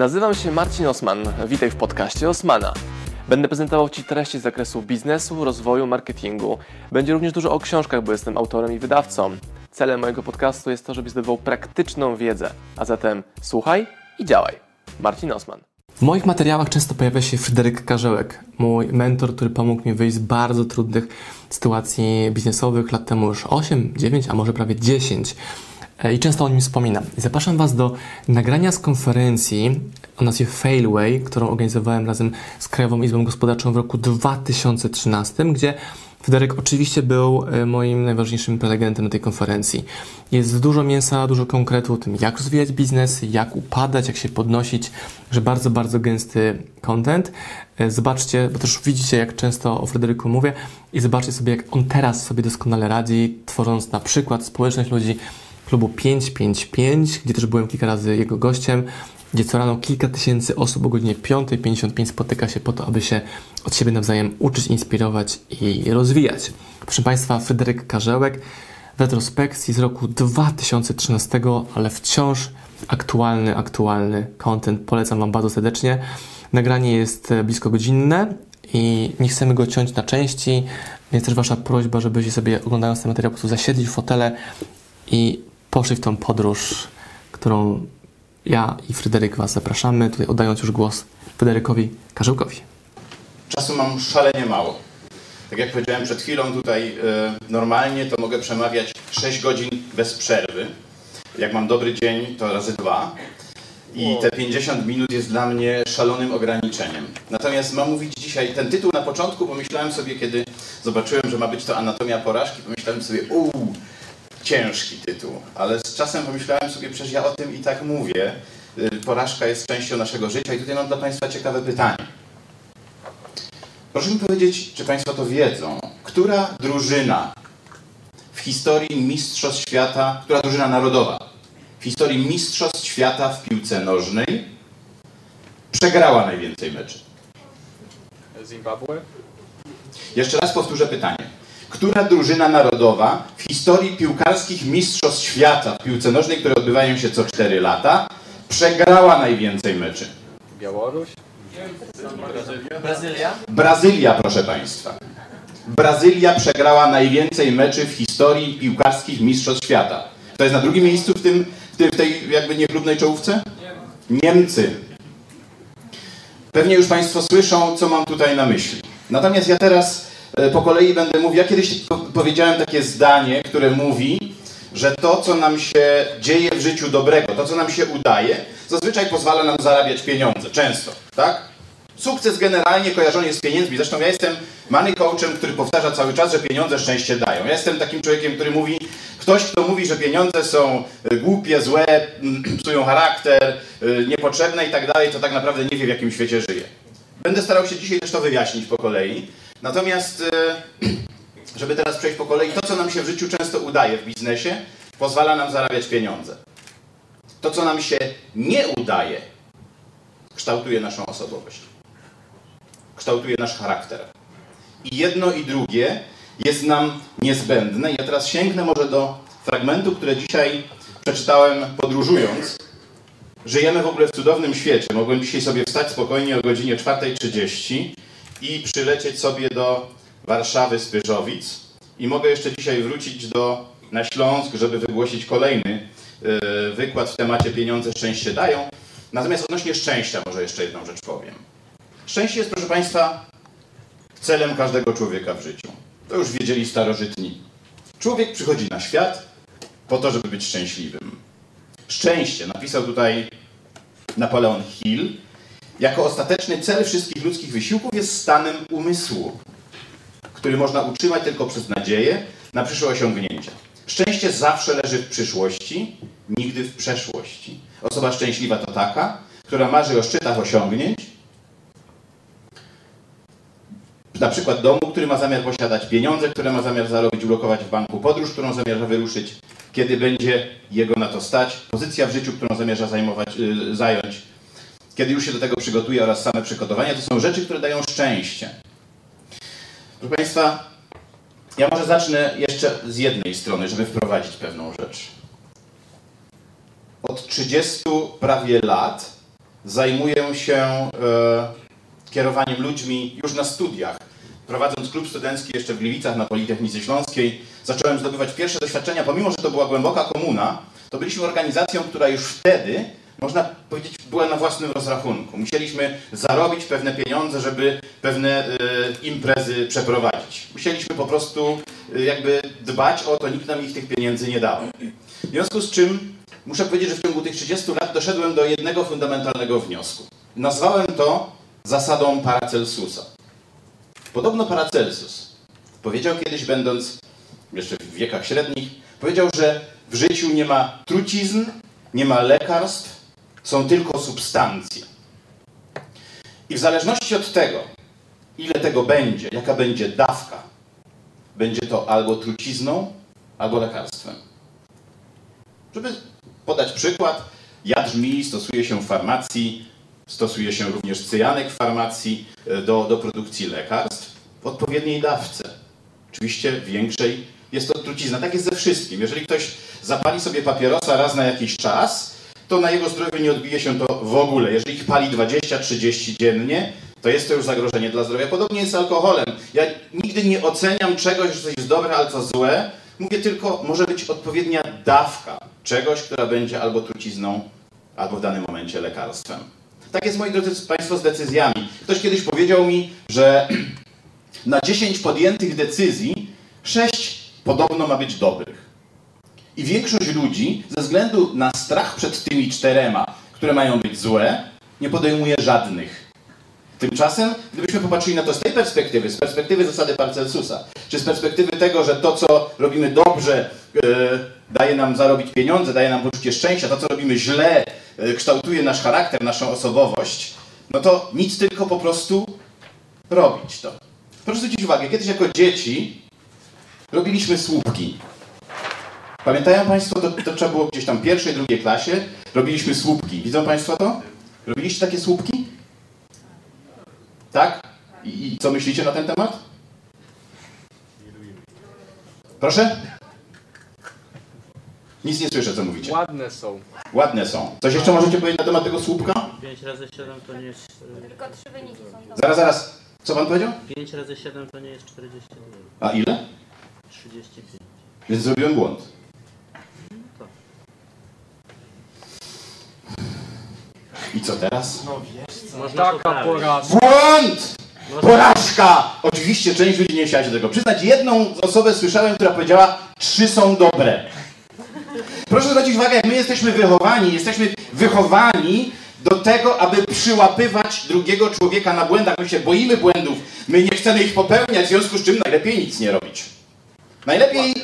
Nazywam się Marcin Osman. Witaj w podcaście Osmana. Będę prezentował Ci treści z zakresu biznesu, rozwoju, marketingu. Będzie również dużo o książkach, bo jestem autorem i wydawcą. Celem mojego podcastu jest to, żebyś zdobywał praktyczną wiedzę. A zatem słuchaj i działaj. Marcin Osman. W moich materiałach często pojawia się Fryderyk Karzełek, mój mentor, który pomógł mi wyjść z bardzo trudnych sytuacji biznesowych lat temu już 8, 9, a może prawie 10. E, I często o nim wspominam. Zapraszam Was do nagrania z konferencji o nazwie Failway, którą organizowałem razem z Krajową Izbą Gospodarczą w roku 2013, gdzie Fryderyk oczywiście był e, moim najważniejszym prelegentem na tej konferencji. Jest dużo mięsa, dużo konkretu o tym, jak rozwijać biznes, jak upadać, jak się podnosić, że bardzo, bardzo gęsty content. E, zobaczcie, bo też widzicie, jak często o Fryderyku mówię i zobaczcie sobie, jak on teraz sobie doskonale radzi, tworząc na przykład społeczność ludzi klubu 555, gdzie też byłem kilka razy jego gościem, gdzie co rano kilka tysięcy osób o godzinie 5.55 spotyka się po to, aby się od siebie nawzajem uczyć, inspirować i rozwijać. Proszę Państwa, Fryderyk Karzełek w retrospekcji z roku 2013, ale wciąż aktualny, aktualny content. Polecam Wam bardzo serdecznie. Nagranie jest blisko godzinne i nie chcemy go ciąć na części, więc też Wasza prośba, żebyście sobie oglądając ten materiał po prostu zasiedli w fotele i poszli w tą podróż, którą ja i Fryderyk Was zapraszamy. Tutaj oddając już głos Fryderykowi Karzełkowi. Czasu mam szalenie mało. Tak jak powiedziałem przed chwilą, tutaj y, normalnie to mogę przemawiać 6 godzin bez przerwy. Jak mam dobry dzień, to razy dwa. I te 50 minut jest dla mnie szalonym ograniczeniem. Natomiast mam mówić dzisiaj, ten tytuł na początku pomyślałem sobie, kiedy zobaczyłem, że ma być to Anatomia Porażki, pomyślałem sobie, uuu, ciężki tytuł, ale z czasem pomyślałem sobie, przecież ja o tym i tak mówię. Y, porażka jest częścią naszego życia i tutaj mam dla Państwa ciekawe pytanie. Proszę mi powiedzieć, czy Państwo to wiedzą, która drużyna w historii Mistrzostw Świata, która drużyna narodowa w historii Mistrzostw Świata w piłce nożnej przegrała najwięcej meczy? Zimbabwe? Jeszcze raz powtórzę pytanie. Która drużyna narodowa w historii piłkarskich mistrzostw świata w piłce nożnej, które odbywają się co 4 lata, przegrała najwięcej meczy? Białoruś? Brazylia? Brazylia, proszę Państwa. Brazylia przegrała najwięcej meczy w historii piłkarskich mistrzostw świata. Kto jest na drugim miejscu w, tym, w, tej jakby niechlubnej czołówce? Niemcy. Pewnie już Państwo słyszą, co mam tutaj na myśli. Natomiast ja teraz po kolei będę mówił. Ja kiedyś powiedziałem takie zdanie, które mówi, że to, co nam się dzieje w życiu dobrego, to, co nam się udaje, zazwyczaj pozwala nam zarabiać pieniądze. Często, tak? Sukces generalnie kojarzony jest z pieniędzmi. Zresztą ja jestem money coachem, który powtarza cały czas, że pieniądze szczęście dają. Ja jestem takim człowiekiem, który mówi, ktoś, kto mówi, że pieniądze są e, głupie, złe, psują charakter, e, niepotrzebne i tak dalej, to tak naprawdę nie wie, w jakim świecie żyje. Będę starał się dzisiaj też to wyjaśnić po kolei. Natomiast, e, żeby teraz przejść po kolei, to, co nam się w życiu często udaje w biznesie, pozwala nam zarabiać pieniądze. To, co nam się nie udaje, kształtuje naszą osobowość. Kształtuje nasz charakter. I jedno i drugie jest nam niezbędne. Ja teraz sięgnę może do fragmentu, które dzisiaj przeczytałem podróżując. Żyjemy w ogóle w cudownym świecie. Mogłem dzisiaj sobie wstać spokojnie o godzinie 4.30 i przylecieć sobie do Warszawy z i mogę jeszcze dzisiaj wrócić do, na Śląsk, żeby wygłosić kolejny yy, wykład w temacie pieniądze szczęście dają. Natomiast odnośnie szczęścia może jeszcze jedną rzecz powiem. Szczęście jest, proszę Państwa, celem każdego człowieka w życiu. To już wiedzieli starożytni. Człowiek przychodzi na świat po to, żeby być szczęśliwym. Szczęście, napisał tutaj Napoleon Hill, jako ostateczny cel wszystkich ludzkich wysiłków jest stanem umysłu, który można utrzymać tylko przez nadzieję na przyszłe osiągnięcia. Szczęście zawsze leży w przyszłości, nigdy w przeszłości. Osoba szczęśliwa to taka, która marzy o szczytach osiągnięć, na przykład domu, który ma zamiar posiadać, pieniądze, które ma zamiar zarobić, ulokować w banku, podróż, którą zamierza wyruszyć, kiedy będzie jego na to stać, pozycja w życiu, którą zamierza zajmować, yy, zająć, kiedy już się do tego przygotuje oraz same przygotowania, to są rzeczy, które dają szczęście. Proszę Państwa, ja może zacznę jeszcze z jednej strony, żeby wprowadzić pewną rzecz. Od 30 prawie lat zajmuję się e, kierowaniem ludźmi już na studiach. Prowadząc klub studencki jeszcze w Gliwicach na Politechnice Śląskiej, zacząłem zdobywać pierwsze doświadczenia, pomimo że to była głęboka komuna, to byliśmy organizacją, która już wtedy, można powiedzieć, była na własnym rozrachunku. Musieliśmy zarobić pewne pieniądze, żeby pewne e, imprezy przeprowadzić. Musieliśmy po prostu e, jakby dbać o to, nikt nam ich tych pieniędzy nie dał. W związku z czym muszę powiedzieć, że w ciągu tych 30 lat doszedłem do jednego fundamentalnego wniosku. Nazwałem to zasadą Paracelsusa. Podobno Paracelsus powiedział kiedyś, będąc jeszcze w wiekach średnich, powiedział, że w życiu nie ma trucizn, nie ma lekarstw, są tylko substancje. I w zależności od tego, ile tego będzie, jaka będzie dawka, będzie to albo trucizną, albo lekarstwem. Żeby podać przykład, jad żmii stosuje się w farmacji, stosuje się również cyjanek w farmacji e, do, do produkcji lekarstw w odpowiedniej dawce. Oczywiście większej jest to trucizna. Tak jest ze wszystkim. Jeżeli ktoś zapali sobie papierosa raz na jakiś czas, to na jego zdrowiu nie odbije się to w ogóle. Jeżeli ich pali 20-30 dziennie, to jest to już zagrożenie dla zdrowia. Podobnie jest z alkoholem. Ja nigdy nie oceniam czegoś, że coś jest dobre, ale co złe. Mówię tylko, może być odpowiednia dawka czegoś, która będzie albo trucizną, albo w danym momencie lekarstwem. Tak jest, moi drodzy Państwo, z decyzjami. Ktoś kiedyś powiedział mi, że na 10 podjętych decyzji 6 podobno ma być dobrych. I większość ludzi, ze względu na strach przed tymi czterema, które mają być złe, nie podejmuje żadnych. Tymczasem, gdybyśmy popatrzyli na to z tej perspektywy, z perspektywy zasady Paracelsusa, czy z perspektywy tego, że to, co robimy dobrze, yy, daje nam zarobić pieniądze, daje nam poczucie szczęścia, to, co robimy źle, yy, kształtuje nasz charakter, naszą osobowość, no to nic tylko po prostu robić to. Proszę zwrócić uwagę, kiedyś jako dzieci robiliśmy słupki. Pamiętają Państwo, to, to trzeba było gdzieś tam w pierwszej, drugiej klasie, robiliśmy słupki. Widzą Państwo to? Robiliście takie słupki? Tak? I, I, co myślicie na ten temat? Proszę? Nic nie słyszę, co mówicie. Ładne są. Ładne są. Coś jeszcze możecie powiedzieć na temat tego słupka? 5 razy 7 to nie jest. y, Tylko trzy wyniki są dobre. Zaraz, zaraz. Co Pan powiedział? 5 razy 7 to nie jest 42. A ile? 35. Więc zrobiłem błąd. I co teraz? Można Taka porażka. Błąd! Porażka! Oczywiście część ludzi nie chciała się tego przyznać. Jedną osobę słyszałem, która powiedziała, trzy są dobre. Proszę zwrócić uwagę, jak my jesteśmy wychowani, jesteśmy wychowani do tego, aby przyłapywać drugiego człowieka na błędach. My się boimy błędów, my nie chcemy ich popełniać, w związku z czym najlepiej nic nie robić. Najlepiej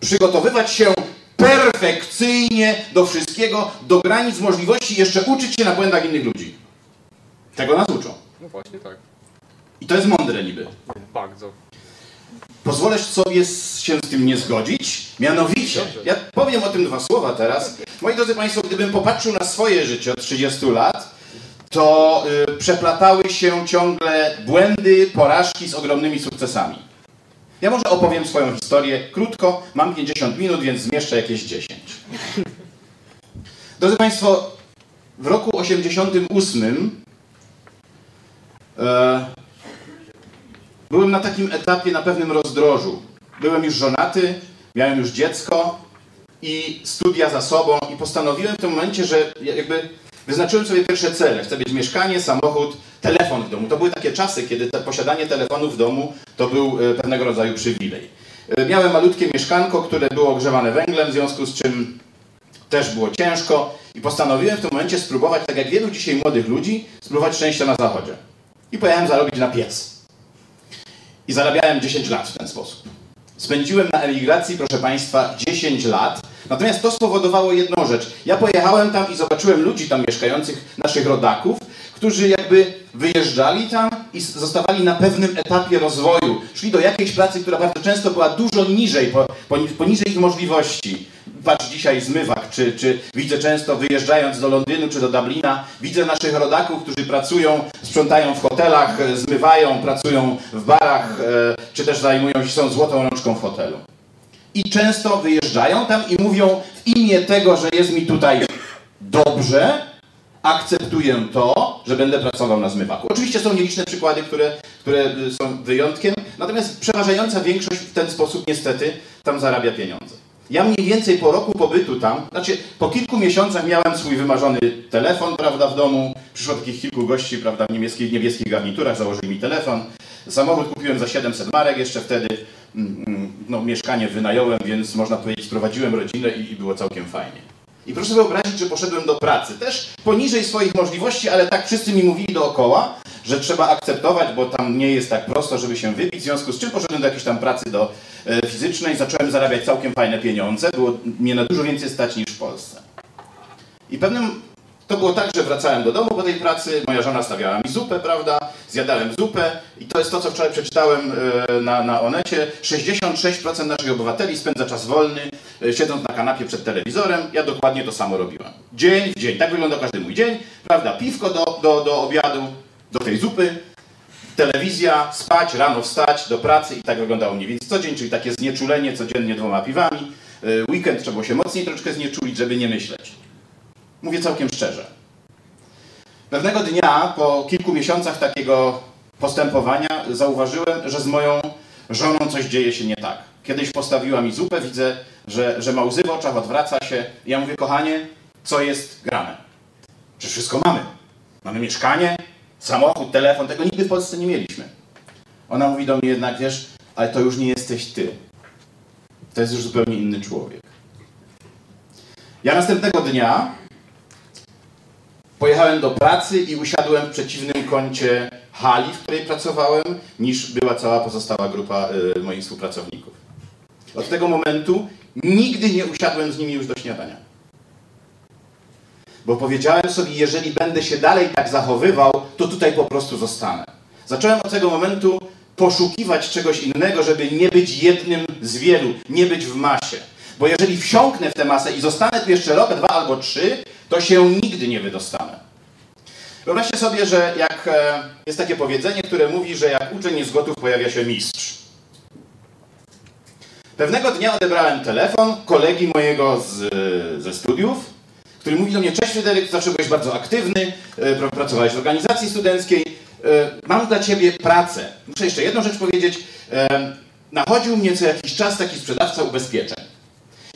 przygotowywać się perfekcyjnie do wszystkiego, do granic możliwości, jeszcze uczyć się na błędach innych ludzi. Tego nas uczą. No właśnie tak. I to jest mądre niby. Bardzo. Pozwolę sobie się z tym nie zgodzić. Mianowicie, ja powiem o tym dwa słowa teraz. Moi drodzy Państwo, gdybym popatrzył na swoje życie od 30 lat, to y, przeplatały się ciągle błędy, porażki z ogromnymi sukcesami. Ja może opowiem swoją historię krótko, mam 50 minut, więc zmieszczę jakieś 10. Drodzy Państwo, w roku 88 e, byłem na takim etapie, na pewnym rozdrożu. Byłem już żonaty, miałem już dziecko i studia za sobą i postanowiłem w tym momencie, że jakby wyznaczyłem sobie pierwsze cele. Chcę mieć mieszkanie, samochód, telefon w domu. To były takie czasy, kiedy te posiadanie telefonu w domu to był e, pewnego rodzaju przywilej. E, Miałem malutkie mieszkanko, które było ogrzewane węglem, w związku z czym też było ciężko i postanowiłem w tym momencie spróbować, tak jak wielu dzisiaj młodych ludzi, spróbować szczęścia na zachodzie. I pojechałem zarobić na piec. I zarabiałem 10 lat w ten sposób. Spędziłem na emigracji, proszę Państwa, 10 lat. Natomiast to spowodowało jedną rzecz. Ja pojechałem tam i zobaczyłem ludzi tam mieszkających, naszych rodaków, którzy jakby wyjeżdżali tam i zostawali na pewnym etapie rozwoju. Szli do jakiejś pracy, która bardzo często była dużo niżej, po, poni- poniżej ich możliwości. Patrz dzisiaj zmywak, czy, czy widzę często wyjeżdżając do Londynu czy do Dublina, widzę naszych rodaków, którzy pracują, sprzątają w hotelach, zmywają, pracują w barach, e, czy też zajmują się, są złotą rączką w hotelu. I często wyjeżdżają tam i mówią w imię tego, że jest mi tutaj dobrze, akceptuję to, że będę pracował na zmywaku. Oczywiście są nieliczne przykłady, które, które są wyjątkiem, natomiast przeważająca większość w ten sposób niestety tam zarabia pieniądze. Ja mniej więcej po roku pobytu tam, znaczy po kilku miesiącach miałem swój wymarzony telefon, prawda, w domu. Przyszło takich kilku gości, prawda, w niebieskich, niebieskich garniturach, założyli mi telefon. Samochód kupiłem za 700 marek jeszcze wtedy. Mm, mm, No, mieszkanie wynająłem, więc można powiedzieć, sprowadziłem rodzinę i, i było całkiem fajnie. I proszę wyobrazić, że poszedłem do pracy. Też poniżej swoich możliwości, ale tak wszyscy mi mówili dookoła, że trzeba akceptować, bo tam nie jest tak prosto, żeby się wybić. W związku z czym poszedłem do jakiejś tam pracy do e, fizycznej, zacząłem zarabiać całkiem fajne pieniądze. Było mnie na dużo więcej stać niż w Polsce. I pewnym to było tak, że wracałem do domu po tej pracy, moja żona stawiała mi zupę, prawda? Zjadałem zupę i to jest to, co wczoraj przeczytałem e, na, na Onecie. 66% naszych obywateli spędza czas wolny e, siedząc na kanapie przed telewizorem. Ja dokładnie to samo robiłem. Dzień w dzień. Tak wygląda każdy mój dzień. Prawda? Piwko do, do, do obiadu, do tej zupy, telewizja, spać, rano wstać, do pracy i tak wyglądało mniej więcej co dzień, czyli takie znieczulenie codziennie dwoma piwami. E, Weekend trzeba było się mocniej troszkę znieczulić, żeby nie myśleć. Mówię całkiem szczerze. Pewnego dnia, po kilku miesiącach takiego postępowania, zauważyłem, że z moją żoną coś dzieje się nie tak. Kiedyś postawiła mi zupę, widzę, że, że ma łzy w oczach, odwraca się. Ja mówię, kochanie, co jest grane? Czy wszystko mamy? Mamy mieszkanie, samochód, telefon, tego nigdy w Polsce nie mieliśmy. Ona mówi do mnie jednak, wiesz, ale to już nie jesteś ty. To jest już zupełnie inny człowiek. Ja następnego dnia pojechałem do pracy i usiadłem w przeciwnym kącie hali, w której pracowałem, niż była cała pozostała grupa y, moich współpracowników. Od tego momentu nigdy nie usiadłem z nimi już do śniadania. Bo powiedziałem sobie, jeżeli będę się dalej tak zachowywał, to tutaj po prostu zostanę. Zacząłem od tego momentu poszukiwać czegoś innego, żeby nie być jednym z wielu, nie być w masie. Bo jeżeli wsiąknę w tę masę i zostanę tu jeszcze rok, dwa albo trzy, to się nigdy nie wydostanę. Wyobraźcie sobie, że jak e, jest takie powiedzenie, które mówi, że jak uczeń jest gotów, pojawia się mistrz. Pewnego dnia odebrałem telefon kolegi mojego z, ze studiów, który mówi do mnie, cześć Fryderyk, zawsze byłeś bardzo aktywny, e, pra- pracowałeś w organizacji studenckiej, e, mam dla ciebie pracę. Muszę jeszcze jedną rzecz powiedzieć. Nachodził mnie co jakiś czas taki sprzedawca ubezpieczeń.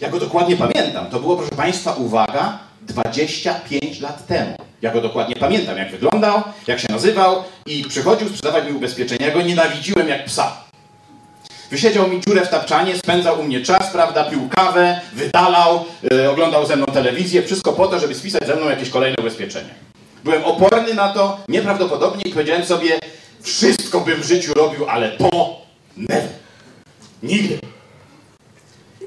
Ja go dokładnie pamiętam. To było, proszę Państwa, uwaga, 25 lat temu. Ja go dokładnie pamiętam, jak wyglądał, jak się nazywał i przychodził sprzedawać mi ubezpieczenia. Ja go nienawidziłem jak psa. Wysiedział mi dziurę w tapczanie, spędzał u mnie czas, prawda, pił kawę, wydalał, yy, oglądał ze mną telewizję, wszystko po to, żeby spisać ze mną jakieś kolejne ubezpieczenie. Byłem oporny na to, nieprawdopodobnie i powiedziałem sobie, wszystko bym w życiu robił, ale to never. Nigdy.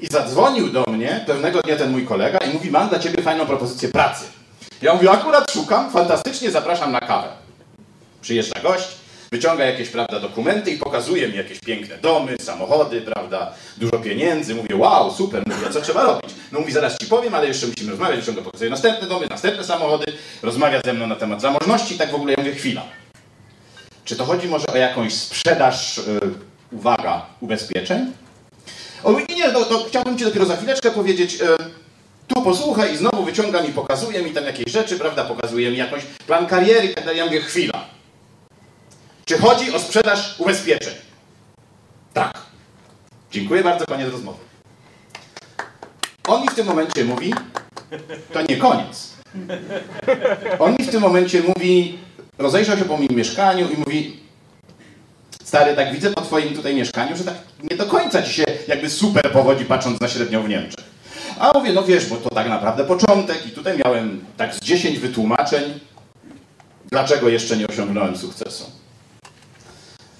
I zadzwonił do mnie pewnego dnia ten mój kolega i mówi, mam dla ciebie fajną propozycję pracy. Ja mówię, akurat szukam, fantastycznie, zapraszam na kawę. Przyjeżdża gość, wyciąga jakieś, prawda, dokumenty i pokazuje mi jakieś piękne domy, samochody, prawda, dużo pieniędzy. Mówię, wow, super, mówię, co trzeba robić? No mówi, zaraz ci powiem, ale jeszcze musimy rozmawiać, wyciąga, pokazuje następne domy, następne samochody, rozmawia ze mną na temat zamożności i tak w ogóle ja mówię, chwila. Czy to chodzi może o jakąś sprzedaż, yy, uwaga, ubezpieczeń? On mówi, nie, no, to chciałbym Ci dopiero za chwileczkę powiedzieć, e, tu posłuchaj i znowu wyciąga mi, pokazuje mi tam jakieś rzeczy, prawda, pokazuje mi jakąś plan kariery i tak dalej. Ja mówię, chwila. Czy chodzi o sprzedaż ubezpieczeń? Tak. Dziękuję bardzo, koniec rozmowy. On mi w tym momencie mówi, to nie koniec. On mi w tym momencie mówi, rozejrzał się po moim mieszkaniu i mówi, Stary, tak widzę po twoim tutaj mieszkaniu, że tak nie do końca ci się jakby super powodzi patrząc na średnią w Niemczech. A mówię, no wiesz, bo to tak naprawdę początek i tutaj miałem tak z 10 wytłumaczeń, dlaczego jeszcze nie osiągnąłem sukcesu.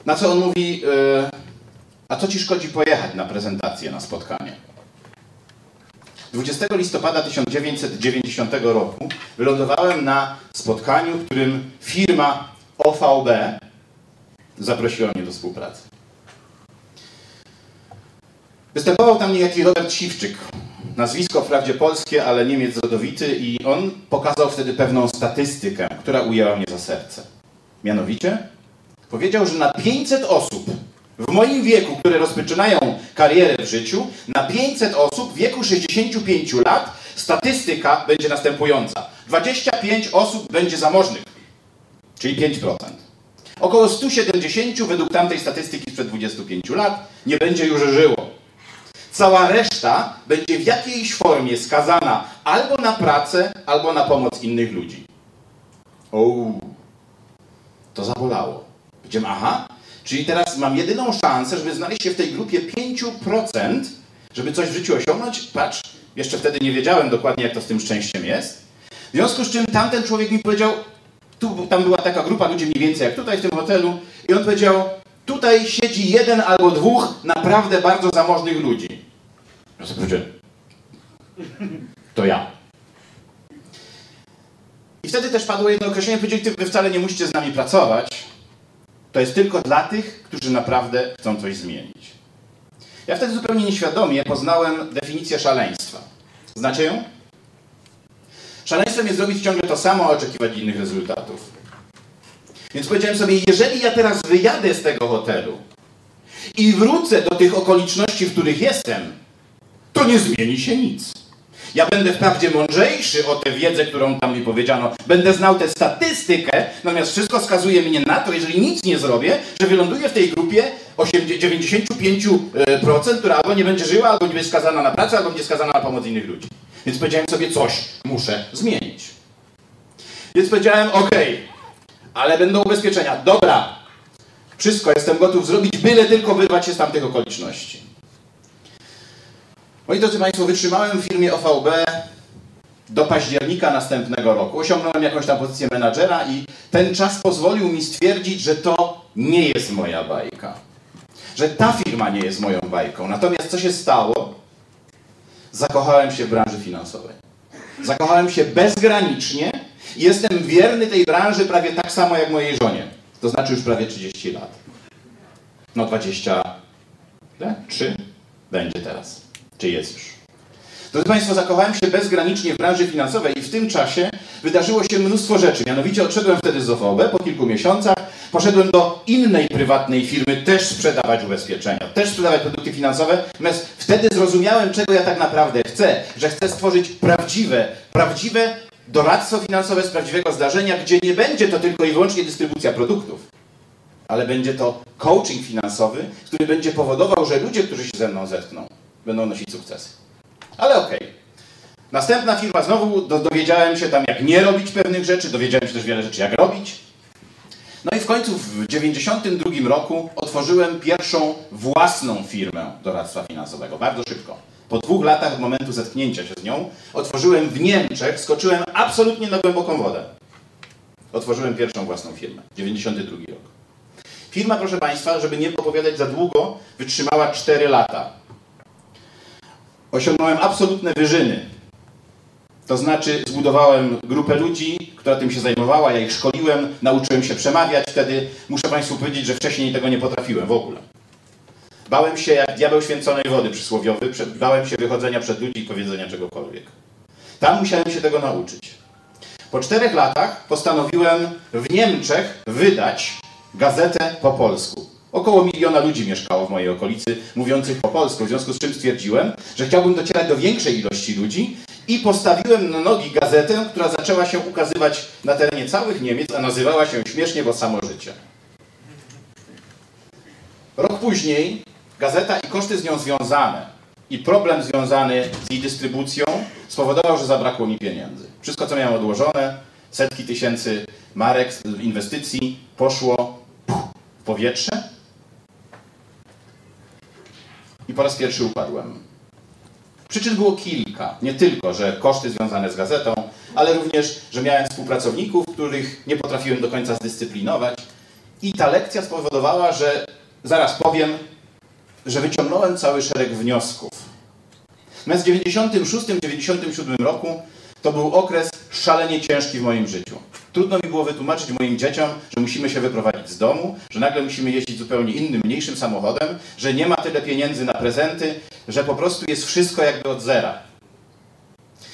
Na co on mówi, yy, a co ci szkodzi pojechać na prezentację, na spotkanie? 20 listopada 1990 roku wylądowałem na spotkaniu, w którym firma OVB zaprosiła mnie do współpracy. Występował tam niejaki Robert Siwczyk. Nazwisko wprawdzie polskie, ale Niemiec rodowity i on pokazał wtedy pewną statystykę, która ujęła mnie za serce. Mianowicie powiedział, że na 500 osób w moim wieku, które rozpoczynają karierę w życiu, na 500 osób w wieku 65 lat statystyka będzie następująca. 25 osób będzie zamożnych, czyli 5%. Około 170 według tamtej statystyki sprzed 25 lat nie będzie już żyło. Cała reszta będzie w jakiejś formie skazana albo na pracę, albo na pomoc innych ludzi. O, to zabolało. Powiedziałem, aha, czyli teraz mam jedyną szansę, żeby znaleźć się w tej grupie 5%, żeby coś w życiu osiągnąć. Patrz, jeszcze wtedy nie wiedziałem dokładnie, jak to z tym szczęściem jest. W związku z czym tamten człowiek mi powiedział, tu, tam była taka grupa ludzi mniej więcej jak tutaj w tym hotelu, i on powiedział, tutaj siedzi jeden albo dwóch naprawdę bardzo zamożnych ludzi. Ja sobie powiedziałem, to ja. I wtedy też padło jedno określenie, powiedzieli, wy wcale nie musicie z nami pracować, to jest tylko dla tych, którzy naprawdę chcą coś zmienić. Ja wtedy zupełnie nieświadomie poznałem definicję szaleństwa. Znacie ją? Szaleństwem jest zrobić ciągle to samo, a oczekiwać innych rezultatów. Więc powiedziałem sobie, jeżeli ja teraz wyjadę z tego hotelu i wrócę do tych okoliczności, w których jestem, to nie zmieni się nic. Ja będę wprawdzie mądrzejszy o tę wiedzę, którą tam mi powiedziano, będę znał tę statystykę, natomiast wszystko wskazuje mnie na to, jeżeli nic nie zrobię, że wyląduję w tej grupie 95%, która albo nie będzie żyła, albo nie będzie skazana na pracę, albo będzie skazana na pomoc innych ludzi. Więc powiedziałem sobie, coś muszę zmienić. Więc powiedziałem, ok, ale będą ubezpieczenia. Dobra, wszystko jestem gotów zrobić, byle tylko wyrwać się z tamtych okoliczności. Moi drodzy Państwo, wytrzymałem w firmie OVB do października następnego roku. Osiągnąłem jakąś tam pozycję menadżera i ten czas pozwolił mi stwierdzić, że to nie jest moja bajka. Że ta firma nie jest moją bajką. Natomiast co się stało? Zakochałem się w branży finansowej. Zakochałem się bezgranicznie i jestem wierny tej branży prawie tak samo jak mojej żonie. To znaczy już prawie 30 lat. No 23 będzie teraz. Czy jest już? Drodzy Państwo, zakochałem się bezgranicznie w branży finansowej i w tym czasie wydarzyło się mnóstwo rzeczy. Mianowicie odszedłem wtedy z OVB po kilku miesiącach, poszedłem do innej prywatnej firmy też sprzedawać ubezpieczenia, też sprzedawać produkty finansowe. Natomiast wtedy zrozumiałem, czego ja tak naprawdę chcę, że chcę stworzyć prawdziwe, prawdziwe doradztwo finansowe z prawdziwego zdarzenia, gdzie nie będzie to tylko i wyłącznie dystrybucja produktów, ale będzie to coaching finansowy, który będzie powodował, że ludzie, którzy się ze mną zetkną, będą nosić sukcesy. Ale okej. Okay. Następna firma, znowu do, dowiedziałem się tam, jak nie robić pewnych rzeczy, dowiedziałem się też wiele rzeczy, jak robić. No i w końcu w 1992 roku otworzyłem pierwszą własną firmę doradztwa finansowego, bardzo szybko. Po dwóch latach od momentu zetknięcia się z nią, otworzyłem w Niemczech, skoczyłem absolutnie na głęboką wodę. Otworzyłem pierwszą własną firmę, 92 rok. Firma, proszę Państwa, żeby nie opowiadać za długo, wytrzymała 4 lata osiągnąłem absolutne wyżyny. To znaczy zbudowałem grupę ludzi, która tym się zajmowała, ja ich szkoliłem, nauczyłem się przemawiać. Wtedy muszę Państwu powiedzieć, że wcześniej tego nie potrafiłem w ogóle. Bałem się jak diabeł święconej wody przysłowiowy, bałem się wychodzenia przed ludzi i powiedzenia czegokolwiek. Tam musiałem się tego nauczyć. Po czterech latach postanowiłem w Niemczech wydać gazetę po polsku. Około miliona ludzi mieszkało w mojej okolicy, mówiących po polsku, w związku z czym stwierdziłem, że chciałbym docierać do większej ilości ludzi i postawiłem na nogi gazetę, która zaczęła się ukazywać na terenie całych Niemiec, a nazywała się śmiesznie, bo samo życie. Rok później gazeta i koszty z nią związane i problem związany z jej dystrybucją spowodował, że zabrakło mi pieniędzy. Wszystko, co miałem odłożone, setki tysięcy marek inwestycji, poszło w powietrze i po raz pierwszy upadłem. Przyczyn było kilka. Nie tylko, że koszty związane z gazetą, ale również, że miałem współpracowników, których nie potrafiłem do końca zdyscyplinować. I ta lekcja spowodowała, że zaraz powiem, że wyciągnąłem cały szereg wniosków. Natomiast w 96-97 roku to był okres szalenie ciężki w moim życiu. Trudno mi było wytłumaczyć moim dzieciom, że musimy się wyprowadzić z domu, że nagle musimy jeździć zupełnie innym, mniejszym samochodem, że nie ma tyle pieniędzy na prezenty, że po prostu jest wszystko jakby od zera.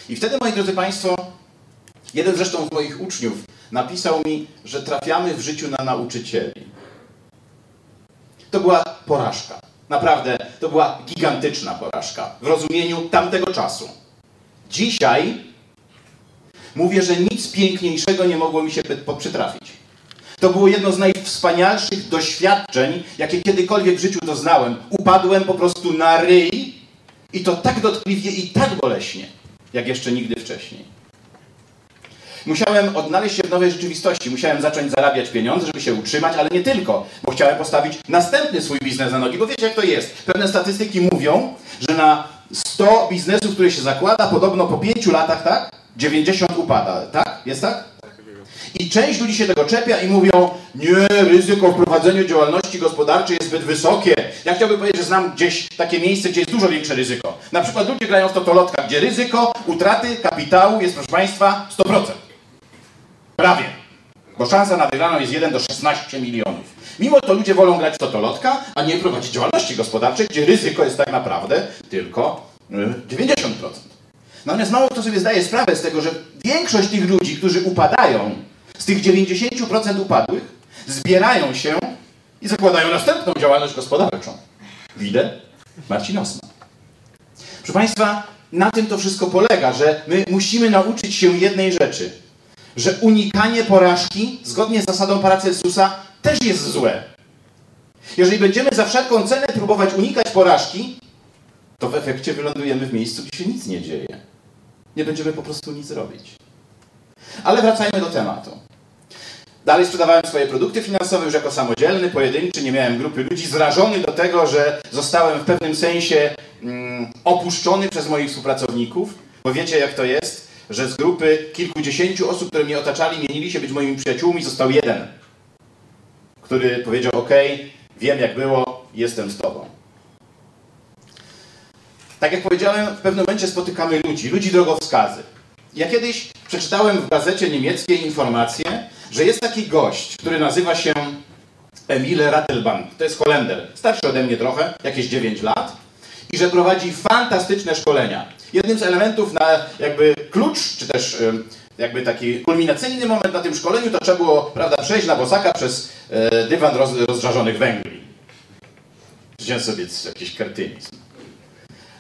I wtedy, moi drodzy Państwo, jeden zresztą z moich uczniów napisał mi, że trafiamy w życiu na nauczycieli. To była porażka. Naprawdę, to była gigantyczna porażka w rozumieniu tamtego czasu. Dzisiaj mówię, że nic piękniejszego nie mogło mi się przytrafić. To było jedno z najwspanialszych doświadczeń, jakie kiedykolwiek w życiu doznałem. Upadłem po prostu na ryj i to tak dotkliwie i tak boleśnie, jak jeszcze nigdy wcześniej. Musiałem odnaleźć się w nowej rzeczywistości. Musiałem zacząć zarabiać pieniądze, żeby się utrzymać, ale nie tylko, bo chciałem postawić następny swój biznes na nogi. Bo wiecie, jak to jest? Pewne statystyki mówią, że na 100 biznesów, które się zakłada, podobno po 5 latach, tak? 90 upada, tak? Jest tak? I część ludzi się tego czepia i mówią, nie, ryzyko w prowadzeniu działalności gospodarczej jest zbyt wysokie. Ja chciałbym powiedzieć, że znam gdzieś takie miejsce, gdzie jest dużo większe ryzyko. Na przykład ludzie grają w totolotka, gdzie ryzyko utraty kapitału jest, proszę Państwa, 100%. Prawie. Bo szansa na wygraną jest 1 do 16 milionów. Mimo to ludzie wolą grać w totolotka, a nie prowadzić działalności gospodarczej, gdzie ryzyko jest tak naprawdę tylko y, 90%. Natomiast mało kto sobie zdaje sprawę z tego, że większość tych ludzi, którzy upadają, z tych 90% upadłych, zbierają się i zakładają następną działalność gospodarczą. Widzę? Marcin Osman. Proszę Państwa, na tym to wszystko polega, że my musimy nauczyć się jednej rzeczy, że unikanie porażki, zgodnie z zasadą Paracelsusa, też jest złe. Jeżeli będziemy za wszelką cenę próbować unikać porażki, to w efekcie wylądujemy w miejscu, gdzie się nic nie dzieje. Nie będziemy po prostu nic robić. Ale wracajmy do tematu. Dalej sprzedawałem swoje produkty finansowe już jako samodzielny, pojedynczy, nie miałem grupy ludzi, zrażony do tego, że zostałem w pewnym sensie mm, opuszczony przez moich współpracowników, bo wiecie jak to jest, że z grupy kilkudziesięciu osób, które mnie otaczali, mienili się być moimi przyjaciółmi, został jeden, który powiedział, ok, wiem jak było, jestem z tobą. Tak jak powiedziałem, w pewnym momencie spotykamy ludzi, ludzi drogowskazy. Ja kiedyś przeczytałem w gazecie niemieckiej informację, że jest taki gość, który nazywa się Emile Rattelbank. To jest Holender, starszy ode mnie trochę, jakieś 9 lat. I że prowadzi fantastyczne szkolenia. Jednym z elementów na jakby klucz, czy też jakby taki kulminacyjny moment na tym szkoleniu, to trzeba było prawda, przejść na bosaka przez e, dywan roz, rozżarzonych węgli. Wziąłem sobie jakiś kretynizm.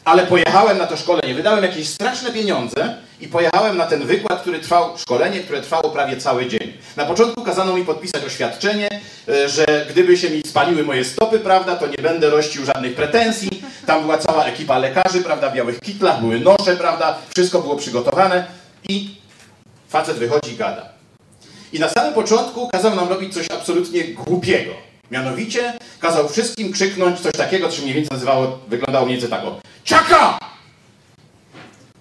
Ale pojechałem na to szkolenie, wydałem jakieś straszne pieniądze i pojechałem na ten wykład, który trwał, szkolenie, które trwało prawie cały dzień. Na początku kazano mi podpisać oświadczenie, e, że gdyby się mi spaliły moje stopy, prawda, to nie będę rościł żadnych pretensji. Tam była cała ekipa lekarzy, prawda, w białych kitlach, były nosze, prawda, wszystko było przygotowane i facet wychodzi i gada. I na samym początku kazał nam robić coś absolutnie głupiego. Mianowicie kazał wszystkim krzyknąć coś takiego, co się mniej więcej nazywało, wyglądało mniej więcej tak Czaka!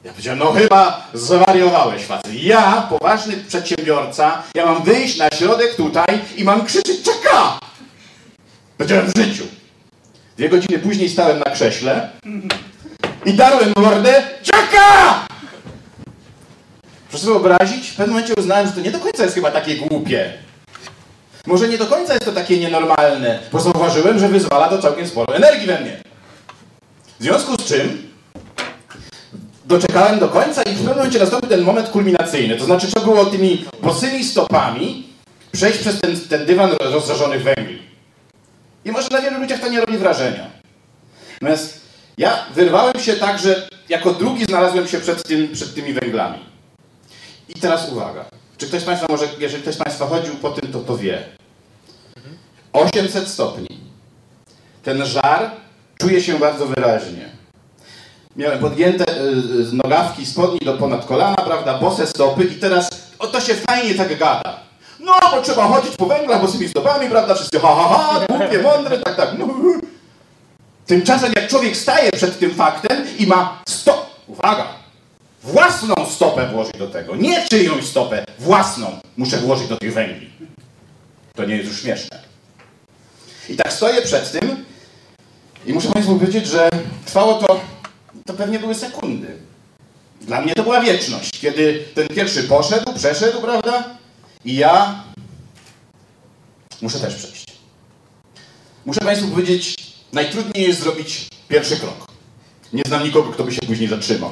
Ja powiedziałem, no chyba zwariowałeś facet. Ja, poważny przedsiębiorca, ja mam wyjść na środek tutaj i mam krzyczeć czaka! Powiedziałem w życiu. Dwie godziny później stałem na krześle i darłem mordę czaka! Proszę sobie wyobrazić, w pewnym momencie uznałem, że to nie do końca jest chyba takie głupie. Może nie do końca jest to takie nienormalne, bo zauważyłem, że wyzwala to całkiem sporo energii we mnie. W związku z czym doczekałem do końca i w pewnym momencie nastąpił ten moment kulminacyjny. To znaczy trzeba było tymi bosymi stopami przejść przez ten, ten dywan rozżarzonych węgli. I może na wielu ludziach to nie robi wrażenia. Natomiast ja wyrwałem się tak, że jako drugi znalazłem się przed, tym, przed tymi węglami. I teraz uwaga. Czy ktoś z Państwa może, jeżeli ktoś z Państwa chodził po tym, to to wie. 800 stopni. Ten żar czuje się bardzo wyraźnie. Miałem podgięte y, y, nogawki, spodni do ponad kolana, prawda, bose stopy i teraz o, to się fajnie tak gada. No, bo trzeba chodzić po węglach bosymi stopami, prawda, wszyscy ha, ha, ha, głupie, mądre, tak, tak. No. Tymczasem jak człowiek staje przed tym faktem i ma stop, uwaga, własną stopę włożyć do tego, nie czyjąś stopę, własną muszę włożyć do tych węgli. To nie jest już śmieszne. I tak stoję przed tym i muszę Państwu powiedzieć, że trwało to, to pewnie były sekundy. Dla mnie to była wieczność, kiedy ten pierwszy poszedł, przeszedł, prawda? I ja muszę też przejść. Muszę Państwu powiedzieć, najtrudniej jest zrobić pierwszy krok. Nie znam nikogo, kto by się później zatrzymał.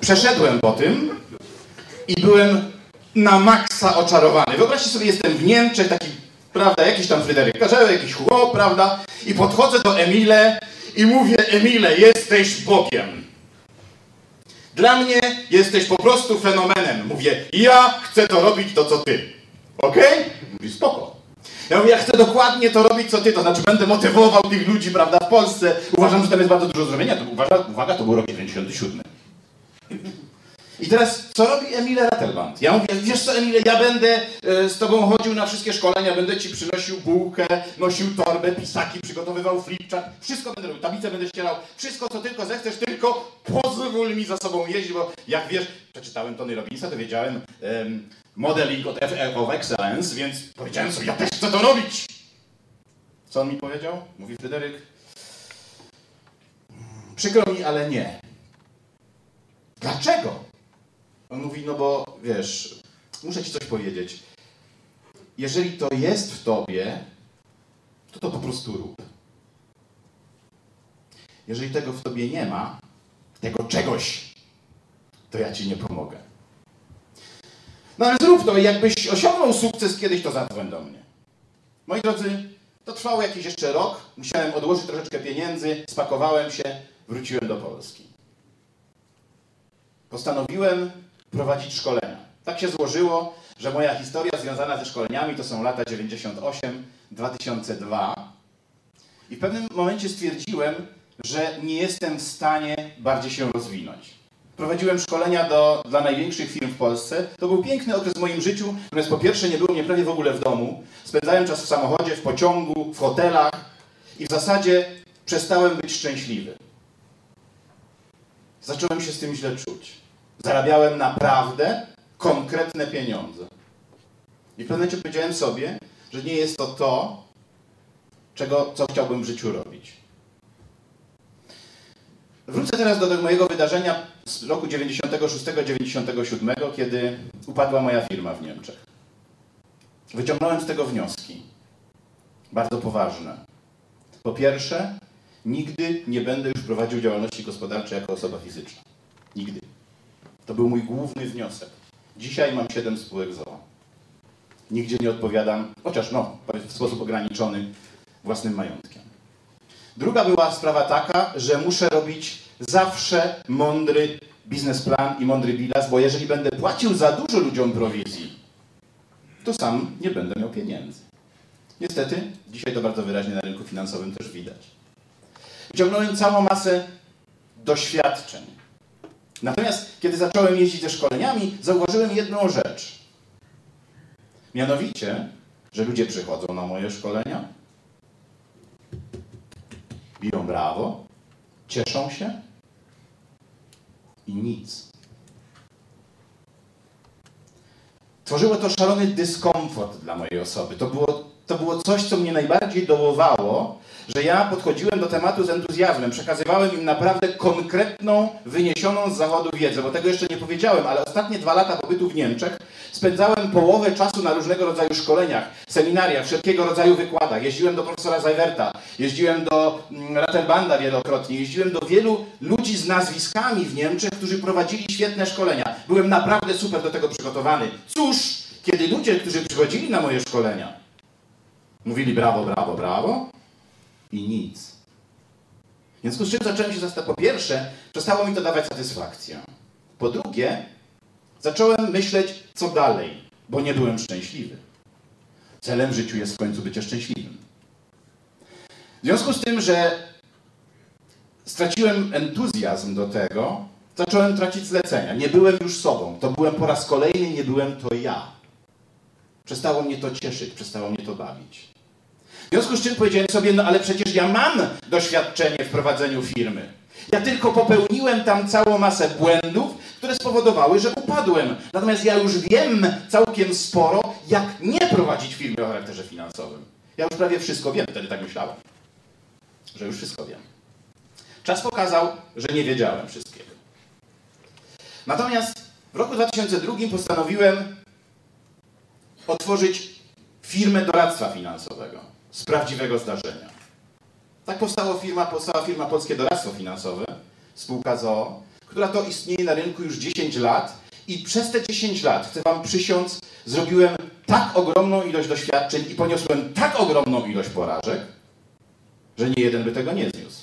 Przeszedłem po tym i byłem na maksa oczarowany. Wyobraźcie sobie, jestem w Niemczech, taki, prawda, jakiś tam Fryderyk Karzeł, jakiś chłop, prawda, i podchodzę do Emile i mówię, Emile, jesteś Bogiem. Dla mnie jesteś po prostu fenomenem. Mówię, ja chcę to robić to, co ty. Okej? Mówi, spoko. Ja mówię, ja chcę dokładnie to robić, co ty, to znaczy będę motywował tych ludzi, prawda, w Polsce. Uważam, że tam jest bardzo dużo zrobienia. To, uważa, uwaga, to był rok 97. I teraz, co robi Emile Rattelband? Ja mówię, wiesz co Emile, ja będę e, z tobą chodził na wszystkie szkolenia, będę ci przynosił bułkę, nosił torbę, pisaki, przygotowywał flipchart, wszystko będę robił, tablicę będę ścierał, wszystko co tylko zechcesz, tylko pozwól mi za sobą jeździć, bo jak wiesz, przeczytałem Tony Robbinsa, to wiedziałem em, modeling of, of excellence, więc powiedziałem sobie, ja też chcę to robić. Co on mi powiedział? Mówi Fryderyk, przykro mi, ale nie. Dlaczego? On mówi, no bo wiesz, muszę ci coś powiedzieć. Jeżeli to jest w tobie, to to po prostu rób. Jeżeli tego w tobie nie ma, tego czegoś, to ja ci nie pomogę. No ale zrób to jakbyś osiągnął sukces kiedyś, to zadzwoń do mnie. Moi drodzy, to trwało jakiś jeszcze rok. Musiałem odłożyć troszeczkę pieniędzy, spakowałem się, wróciłem do Polski. Postanowiłem prowadzić szkolenia. Tak się złożyło, że moja historia związana ze szkoleniami to są lata 98-2002. I w pewnym momencie stwierdziłem, że nie jestem w stanie bardziej się rozwinąć. Prowadziłem szkolenia do, dla największych firm w Polsce. To był piękny okres w moim życiu, natomiast po pierwsze nie było mnie prawie w ogóle w domu. Spędzałem czas w samochodzie, w pociągu, w hotelach i w zasadzie przestałem być szczęśliwy. Zacząłem się z tym źle czuć. Zarabiałem naprawdę konkretne pieniądze. I w pewnym momencie powiedziałem sobie, że nie jest to to, czego, co chciałbym w życiu robić. Wrócę teraz do tego mojego wydarzenia z roku 96-97, kiedy upadła moja firma w Niemczech. Wyciągnąłem z tego wnioski. Bardzo poważne. Po pierwsze, nigdy nie będę już prowadził działalności gospodarczej jako osoba fizyczna. Nigdy. To był mój główny wniosek. Dzisiaj mam 7 spółek ZOO. Nigdzie nie odpowiadam, chociaż no, w sposób ograniczony własnym majątkiem. Druga była sprawa taka, że muszę robić zawsze mądry biznesplan i mądry bilans, bo jeżeli będę płacił za dużo ludziom prowizji, to sam nie będę miał pieniędzy. Niestety, dzisiaj to bardzo wyraźnie na rynku finansowym też widać. Wyciągnąłem całą masę doświadczeń. Natomiast, kiedy zacząłem jeździć ze szkoleniami, zauważyłem jedną rzecz. Mianowicie, że ludzie przychodzą na moje szkolenia, biją brawo, cieszą się i nic. Tworzyło to szalony dyskomfort dla mojej osoby. To było, to było coś, co mnie najbardziej dołowało, że ja podchodziłem do tematu z entuzjazmem, przekazywałem im naprawdę konkretną, wyniesioną z zachodu wiedzę, bo tego jeszcze nie powiedziałem, ale ostatnie dwa lata pobytu w Niemczech spędzałem połowę czasu na różnego rodzaju szkoleniach, seminariach, wszelkiego rodzaju wykładach. Jeździłem do profesora Zajwerta, jeździłem do mm, Rattelbanda wielokrotnie, jeździłem do wielu ludzi z nazwiskami w Niemczech, którzy prowadzili świetne szkolenia. Byłem naprawdę super do tego przygotowany. Cóż, kiedy ludzie, którzy przychodzili na moje szkolenia, mówili brawo, brawo, brawo, i nic. W związku z czym zacząłem się zastanawiać. Po pierwsze, przestało mi to dawać satysfakcję. Po drugie, zacząłem myśleć, co dalej, bo nie byłem szczęśliwy. Celem w życiu jest w końcu bycie szczęśliwym. W związku z tym, że straciłem entuzjazm do tego, zacząłem tracić zlecenia. Nie byłem już sobą. To byłem po raz kolejny, nie byłem to ja. Przestało mnie to cieszyć, przestało mnie to bawić. W związku z czym powiedziałem sobie, no ale przecież ja mam doświadczenie w prowadzeniu firmy. Ja tylko popełniłem tam całą masę błędów, które spowodowały, że upadłem. Natomiast ja już wiem całkiem sporo, jak nie prowadzić firmy o charakterze finansowym. Ja już prawie wszystko wiem, wtedy tak myślałem, że już wszystko wiem. Czas pokazał, że nie wiedziałem wszystkiego. Natomiast w roku 2002 postanowiłem otworzyć firmę doradztwa finansowego z prawdziwego zdarzenia. Tak powstała firma, powstała firma Polskie Doradztwo Finansowe, spółka ZOO, która to istnieje na rynku już 10 lat i przez te 10 lat, chcę Wam przysiąc, zrobiłem tak ogromną ilość doświadczeń i poniosłem tak ogromną ilość porażek, że nie jeden by tego nie zniósł.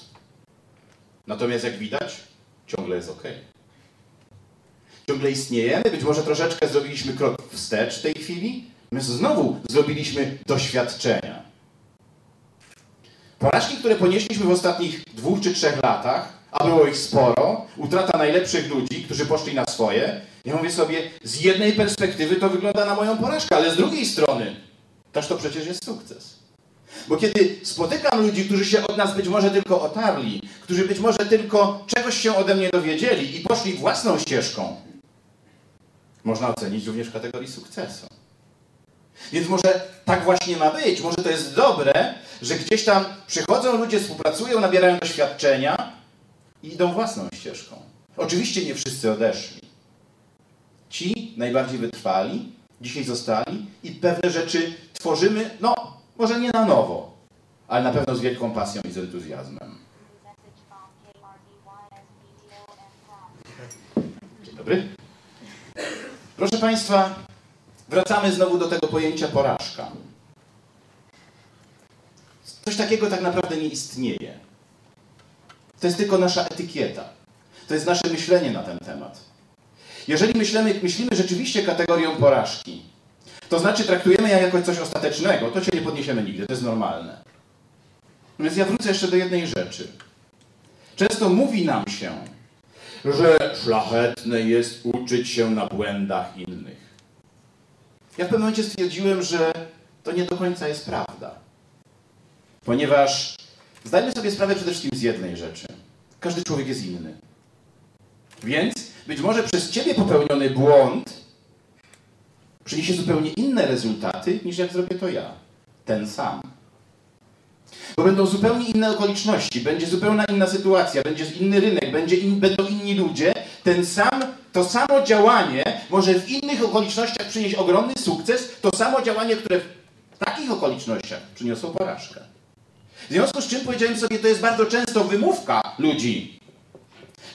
Natomiast jak widać, ciągle jest ok. ciągle istniejemy, być może troszeczkę zrobiliśmy krok wstecz w tej chwili. My znowu zrobiliśmy doświadczenia. Porażki, które ponieśliśmy w ostatnich dwóch czy trzech latach, a było ich sporo, utrata najlepszych ludzi, którzy poszli na swoje, ja mówię sobie, z jednej perspektywy to wygląda na moją porażkę, ale z drugiej strony, też to przecież jest sukces. Bo kiedy spotykam ludzi, którzy się od nas być może tylko otarli, którzy być może tylko czegoś się ode mnie dowiedzieli i poszli własną ścieżką, można ocenić również w kategorii sukcesu. Więc może tak właśnie ma być, może to jest dobre, że gdzieś tam przychodzą ludzie, współpracują, nabierają doświadczenia i idą własną ścieżką. Oczywiście nie wszyscy odeszli. Ci najbardziej wytrwali, dzisiaj zostali i pewne rzeczy tworzymy, no, może nie na nowo, ale na pewno z wielką pasją i z entuzjazmem. Dzień dobry. Proszę Państwa, wracamy znowu do tego pojęcia porażka. Coś takiego tak naprawdę nie istnieje. To jest tylko nasza etykieta. To jest nasze myślenie na ten temat. Jeżeli myślimy, myślimy rzeczywiście kategorią porażki, to znaczy traktujemy ją jako coś ostatecznego, to się nie podniesiemy nigdy, to jest normalne. Więc ja wrócę jeszcze do jednej rzeczy. Często mówi nam się, że szlachetne jest uczyć się na błędach innych. Ja w pewnym momencie stwierdziłem, że to nie do końca jest prawda. Ponieważ zdajmy sobie sprawę przede wszystkim z jednej rzeczy. Każdy człowiek jest inny. Więc być może przez ciebie popełniony błąd przyniesie zupełnie inne rezultaty, niż jak zrobię to ja. Ten sam. Bo będą zupełnie inne okoliczności, będzie zupełnie inna sytuacja, będzie inny rynek, będzie in, będą inni ludzie. Ten sam, to samo działanie może w innych okolicznościach przynieść ogromny sukces, to samo działanie, które w takich okolicznościach przyniosło porażkę. W związku z czym powiedziałem sobie, to jest bardzo często wymówka ludzi,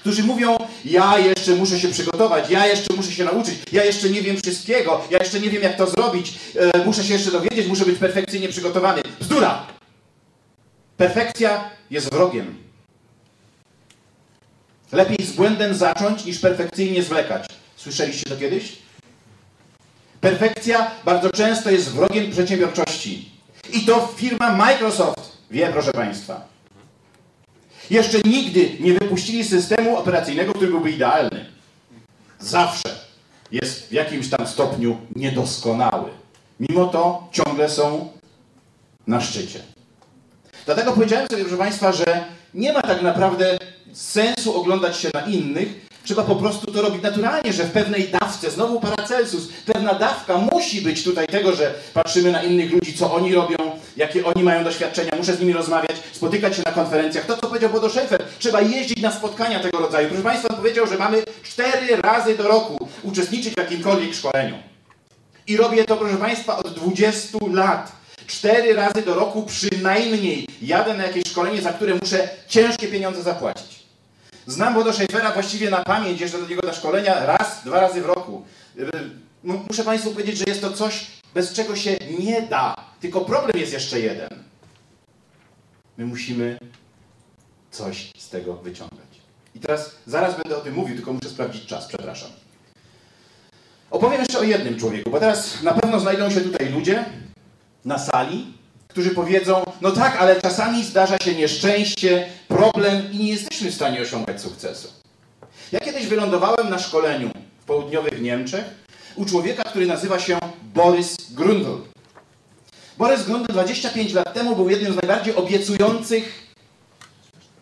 którzy mówią, ja jeszcze muszę się przygotować, ja jeszcze muszę się nauczyć, ja jeszcze nie wiem wszystkiego, ja jeszcze nie wiem jak to zrobić, e, muszę się jeszcze dowiedzieć, muszę być perfekcyjnie przygotowany. Bzdura! Perfekcja jest wrogiem. Lepiej z błędem zacząć, niż perfekcyjnie zwlekać. Słyszeliście to kiedyś? Perfekcja bardzo często jest wrogiem przedsiębiorczości. I to firma Microsoft wie, proszę Państwa. Jeszcze nigdy nie wypuścili systemu operacyjnego, który byłby idealny. Zawsze jest w jakimś tam stopniu niedoskonały. Mimo to ciągle są na szczycie. Dlatego powiedziałem sobie, proszę Państwa, że nie ma tak naprawdę sensu oglądać się na innych. Trzeba po prostu to robić naturalnie, że w pewnej dawce, znowu Paracelsus, pewna dawka musi być tutaj tego, że patrzymy na innych ludzi, co oni robią, jakie oni mają doświadczenia, muszę z nimi rozmawiać, spotykać się na konferencjach. To, co powiedział Bodo Schaefer, trzeba jeździć na spotkania tego rodzaju. Proszę Państwa, on powiedział, że mamy cztery razy do roku uczestniczyć w jakimkolwiek szkoleniu. I robię to, proszę Państwa, od 20 lat. Cztery razy do roku przynajmniej jadę na jakieś szkolenie, za które muszę ciężkie pieniądze zapłacić. Znam Bodo Schaeffera właściwie na pamięć, jeszcze do niego na szkolenia raz, dwa razy w roku. Muszę Państwu powiedzieć, że jest to coś, bez czego się nie da. Tylko problem jest jeszcze jeden. My musimy coś z tego wyciągać. I teraz zaraz będę o tym mówił, tylko muszę sprawdzić czas, przepraszam. Opowiem jeszcze o jednym człowieku, bo teraz na pewno znajdą się tutaj ludzie na sali, którzy powiedzą, no tak, ale czasami zdarza się nieszczęście, problem i nie jesteśmy w stanie osiągać sukcesu. Ja kiedyś wylądowałem na szkoleniu w południowych Niemczech u człowieka, który nazywa się Boris Grundl. Boris Grundl 25 lat temu był jednym z najbardziej obiecujących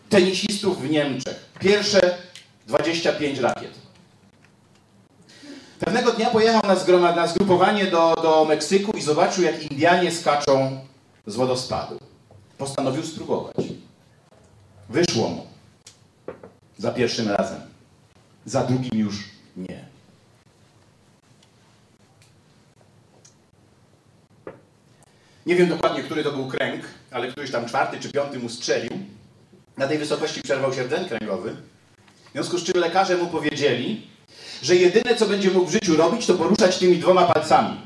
tenisistów w Niemczech. Pierwsze 25 rakiet. Pewnego dnia pojechał na, zgroma, na zgrupowanie do, do Meksyku i zobaczył, jak Indianie skaczą z wodospadu. Postanowił spróbować. Wyszło mu. Za pierwszym razem. Za drugim już nie. Nie wiem dokładnie, który to był kręg, ale któryś tam czwarty czy piąty mu strzelił. Na tej wysokości przerwał się rdzeń kręgowy. W związku z czym lekarze mu powiedzieli, że jedyne, co będzie mógł w życiu robić, to poruszać tymi dwoma palcami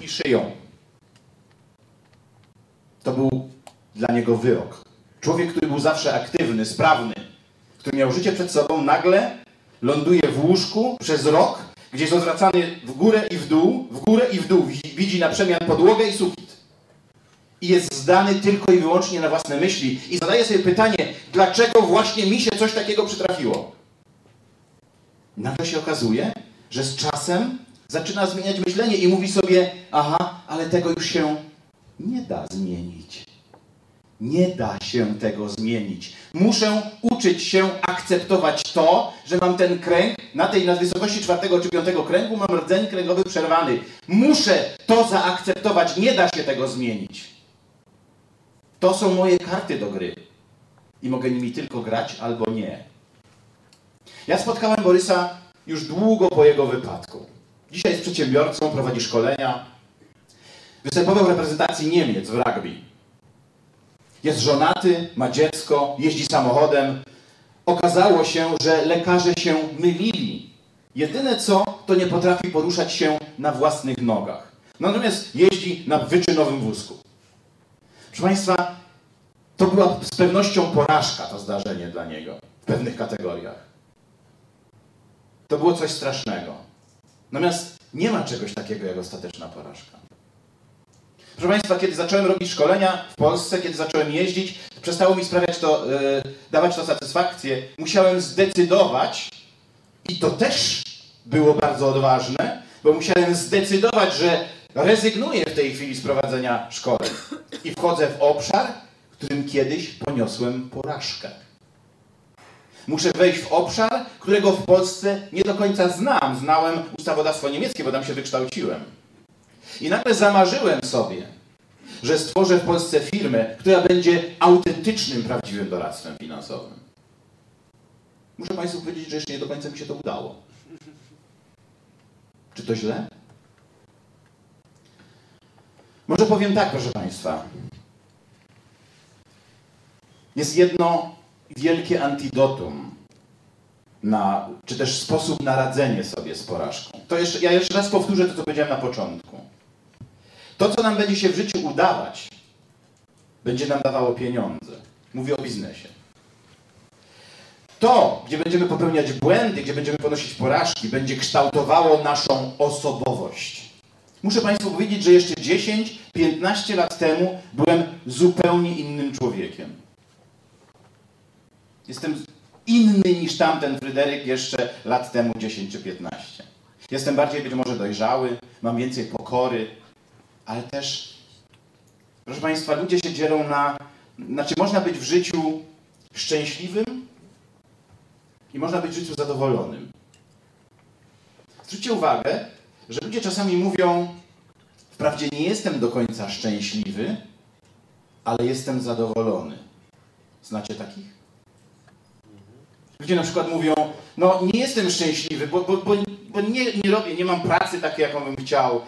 i szyją. To był dla niego wyrok. Człowiek, który był zawsze aktywny, sprawny, który miał życie przed sobą, nagle ląduje w łóżku przez rok, gdzie jest odwracany w górę i w dół, w górę i w dół. Widzi- na przemian podłogę i sufit. I jest zdany tylko i wyłącznie na własne myśli. I zadaje sobie pytanie, dlaczego właśnie mi się coś takiego przytrafiło? Nagle się okazuje, że z czasem zaczyna zmieniać myślenie i mówi sobie, aha, ale tego już się nie da zmienić. Nie da się tego zmienić. Muszę uczyć się akceptować to, że mam ten kręg, na tej na wysokości czwartego czy piątego kręgu mam rdzeń kręgowy przerwany. Muszę to zaakceptować, nie da się tego zmienić. To są moje karty do gry. I mogę nimi tylko grać albo nie. Ja spotkałem Borysa już długo po jego wypadku. Dzisiaj jest przedsiębiorcą, prowadzi szkolenia. Występował w reprezentacji Niemiec w rugby. Jest żonaty, ma dziecko, jeździ samochodem. Okazało się, że lekarze się mylili. Jedyne co, to nie potrafi poruszać się na własnych nogach. Natomiast jeździ na wyczynowym wózku. Proszę Państwa, to była z pewnością porażka to zdarzenie dla niego w pewnych kategoriach. To było coś strasznego. Natomiast nie ma czegoś takiego jak ostateczna porażka. Proszę Państwa, kiedy zacząłem robić szkolenia w Polsce, kiedy zacząłem jeździć, przestało mi sprawiać to, e, dawać to satysfakcję. Musiałem zdecydować, i to też było bardzo odważne, bo musiałem zdecydować, że rezygnuję w tej chwili z prowadzenia szkoleń i wchodzę w obszar, w którym kiedyś poniosłem porażkę. Muszę wejść w obszar, którego w Polsce nie do końca znam. Znałem ustawodawstwo niemieckie, bo tam się wykształciłem. I nagle zamarzyłem sobie, że stworzę w Polsce firmę, która będzie autentycznym, prawdziwym doradztwem finansowym. Muszę Państwu powiedzieć, że jeszcze nie do końca mi się to udało. Czy to źle? Może powiem tak, proszę Państwa. Jest jedno wielkie antidotum na, czy też sposób na radzenie sobie z porażką. To jeszcze, ja jeszcze raz powtórzę to, co powiedziałem na początku. To, co nam będzie się w życiu udawać, będzie nam dawało pieniądze. Mówię o biznesie. To, gdzie będziemy popełniać błędy, gdzie będziemy ponosić porażki, będzie kształtowało naszą osobowość. Muszę Państwu powiedzieć, że jeszcze 10-15 lat temu byłem zupełnie innym człowiekiem. Jestem inny niż tamten Fryderyk jeszcze lat temu 10 czy 15. Jestem bardziej być może dojrzały, mam więcej pokory, ale też, proszę Państwa, ludzie się dzielą na. Znaczy, można być w życiu szczęśliwym i można być w życiu zadowolonym. Zwróćcie uwagę, że ludzie czasami mówią: Wprawdzie nie jestem do końca szczęśliwy, ale jestem zadowolony. Znacie takich? Ludzie na przykład mówią, no nie jestem szczęśliwy, bo, bo, bo, bo nie, nie robię, nie mam pracy takiej, jaką bym chciał,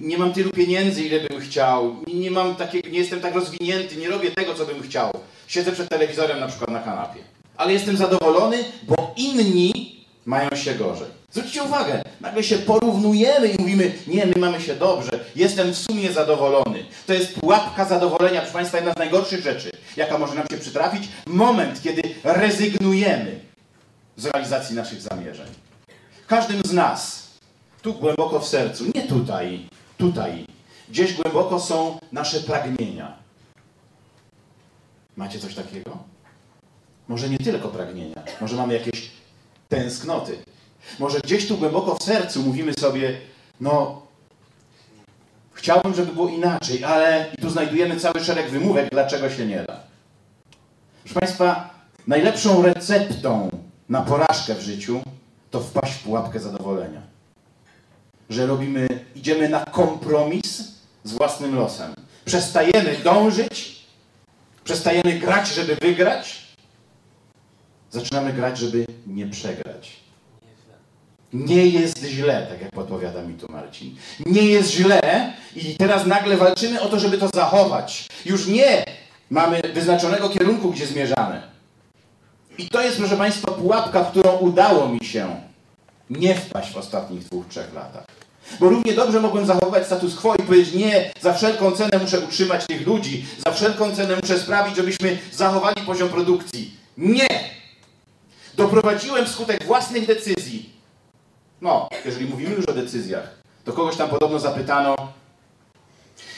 nie mam tylu pieniędzy, ile bym chciał, nie, mam nie jestem tak rozwinięty, nie robię tego, co bym chciał. Siedzę przed telewizorem na przykład na kanapie. Ale jestem zadowolony, bo inni mają się gorzej. Zwróćcie uwagę, nagle się porównujemy i mówimy, nie, my mamy się dobrze, jestem w sumie zadowolony. To jest pułapka zadowolenia, proszę Państwa, jedna z najgorszych rzeczy, jaka może nam się przytrafić. Moment, kiedy rezygnujemy z realizacji naszych zamierzeń. Każdym z nas, tu głęboko w sercu, nie tutaj, tutaj, gdzieś głęboko są nasze pragnienia. Macie coś takiego? Może nie tylko pragnienia, może mamy jakieś tęsknoty. Może gdzieś tu głęboko w sercu mówimy sobie, no, chciałbym, żeby było inaczej, ale i tu znajdujemy cały szereg wymówek, dlaczego się nie da. Proszę Państwa, najlepszą receptą na porażkę w życiu to wpaść w pułapkę zadowolenia. Że robimy, idziemy na kompromis z własnym losem. Przestajemy dążyć, przestajemy grać, żeby wygrać, zaczynamy grać, żeby nie przegrać. Nie jest źle, tak jak podpowiada mi tu Marcin. Nie jest źle i teraz nagle walczymy o to, żeby to zachować. Już nie mamy wyznaczonego kierunku, gdzie zmierzamy. I to jest, proszę Państwa, pułapka, w którą udało mi się nie wpaść w ostatnich dwóch, trzech latach. Bo równie dobrze mogłem zachowywać status quo i powiedzieć, nie, za wszelką cenę muszę utrzymać tych ludzi, za wszelką cenę muszę sprawić, żebyśmy zachowali poziom produkcji. Nie! doprowadziłem wskutek własnych decyzji. No, jeżeli mówimy już o decyzjach, to kogoś tam podobno zapytano,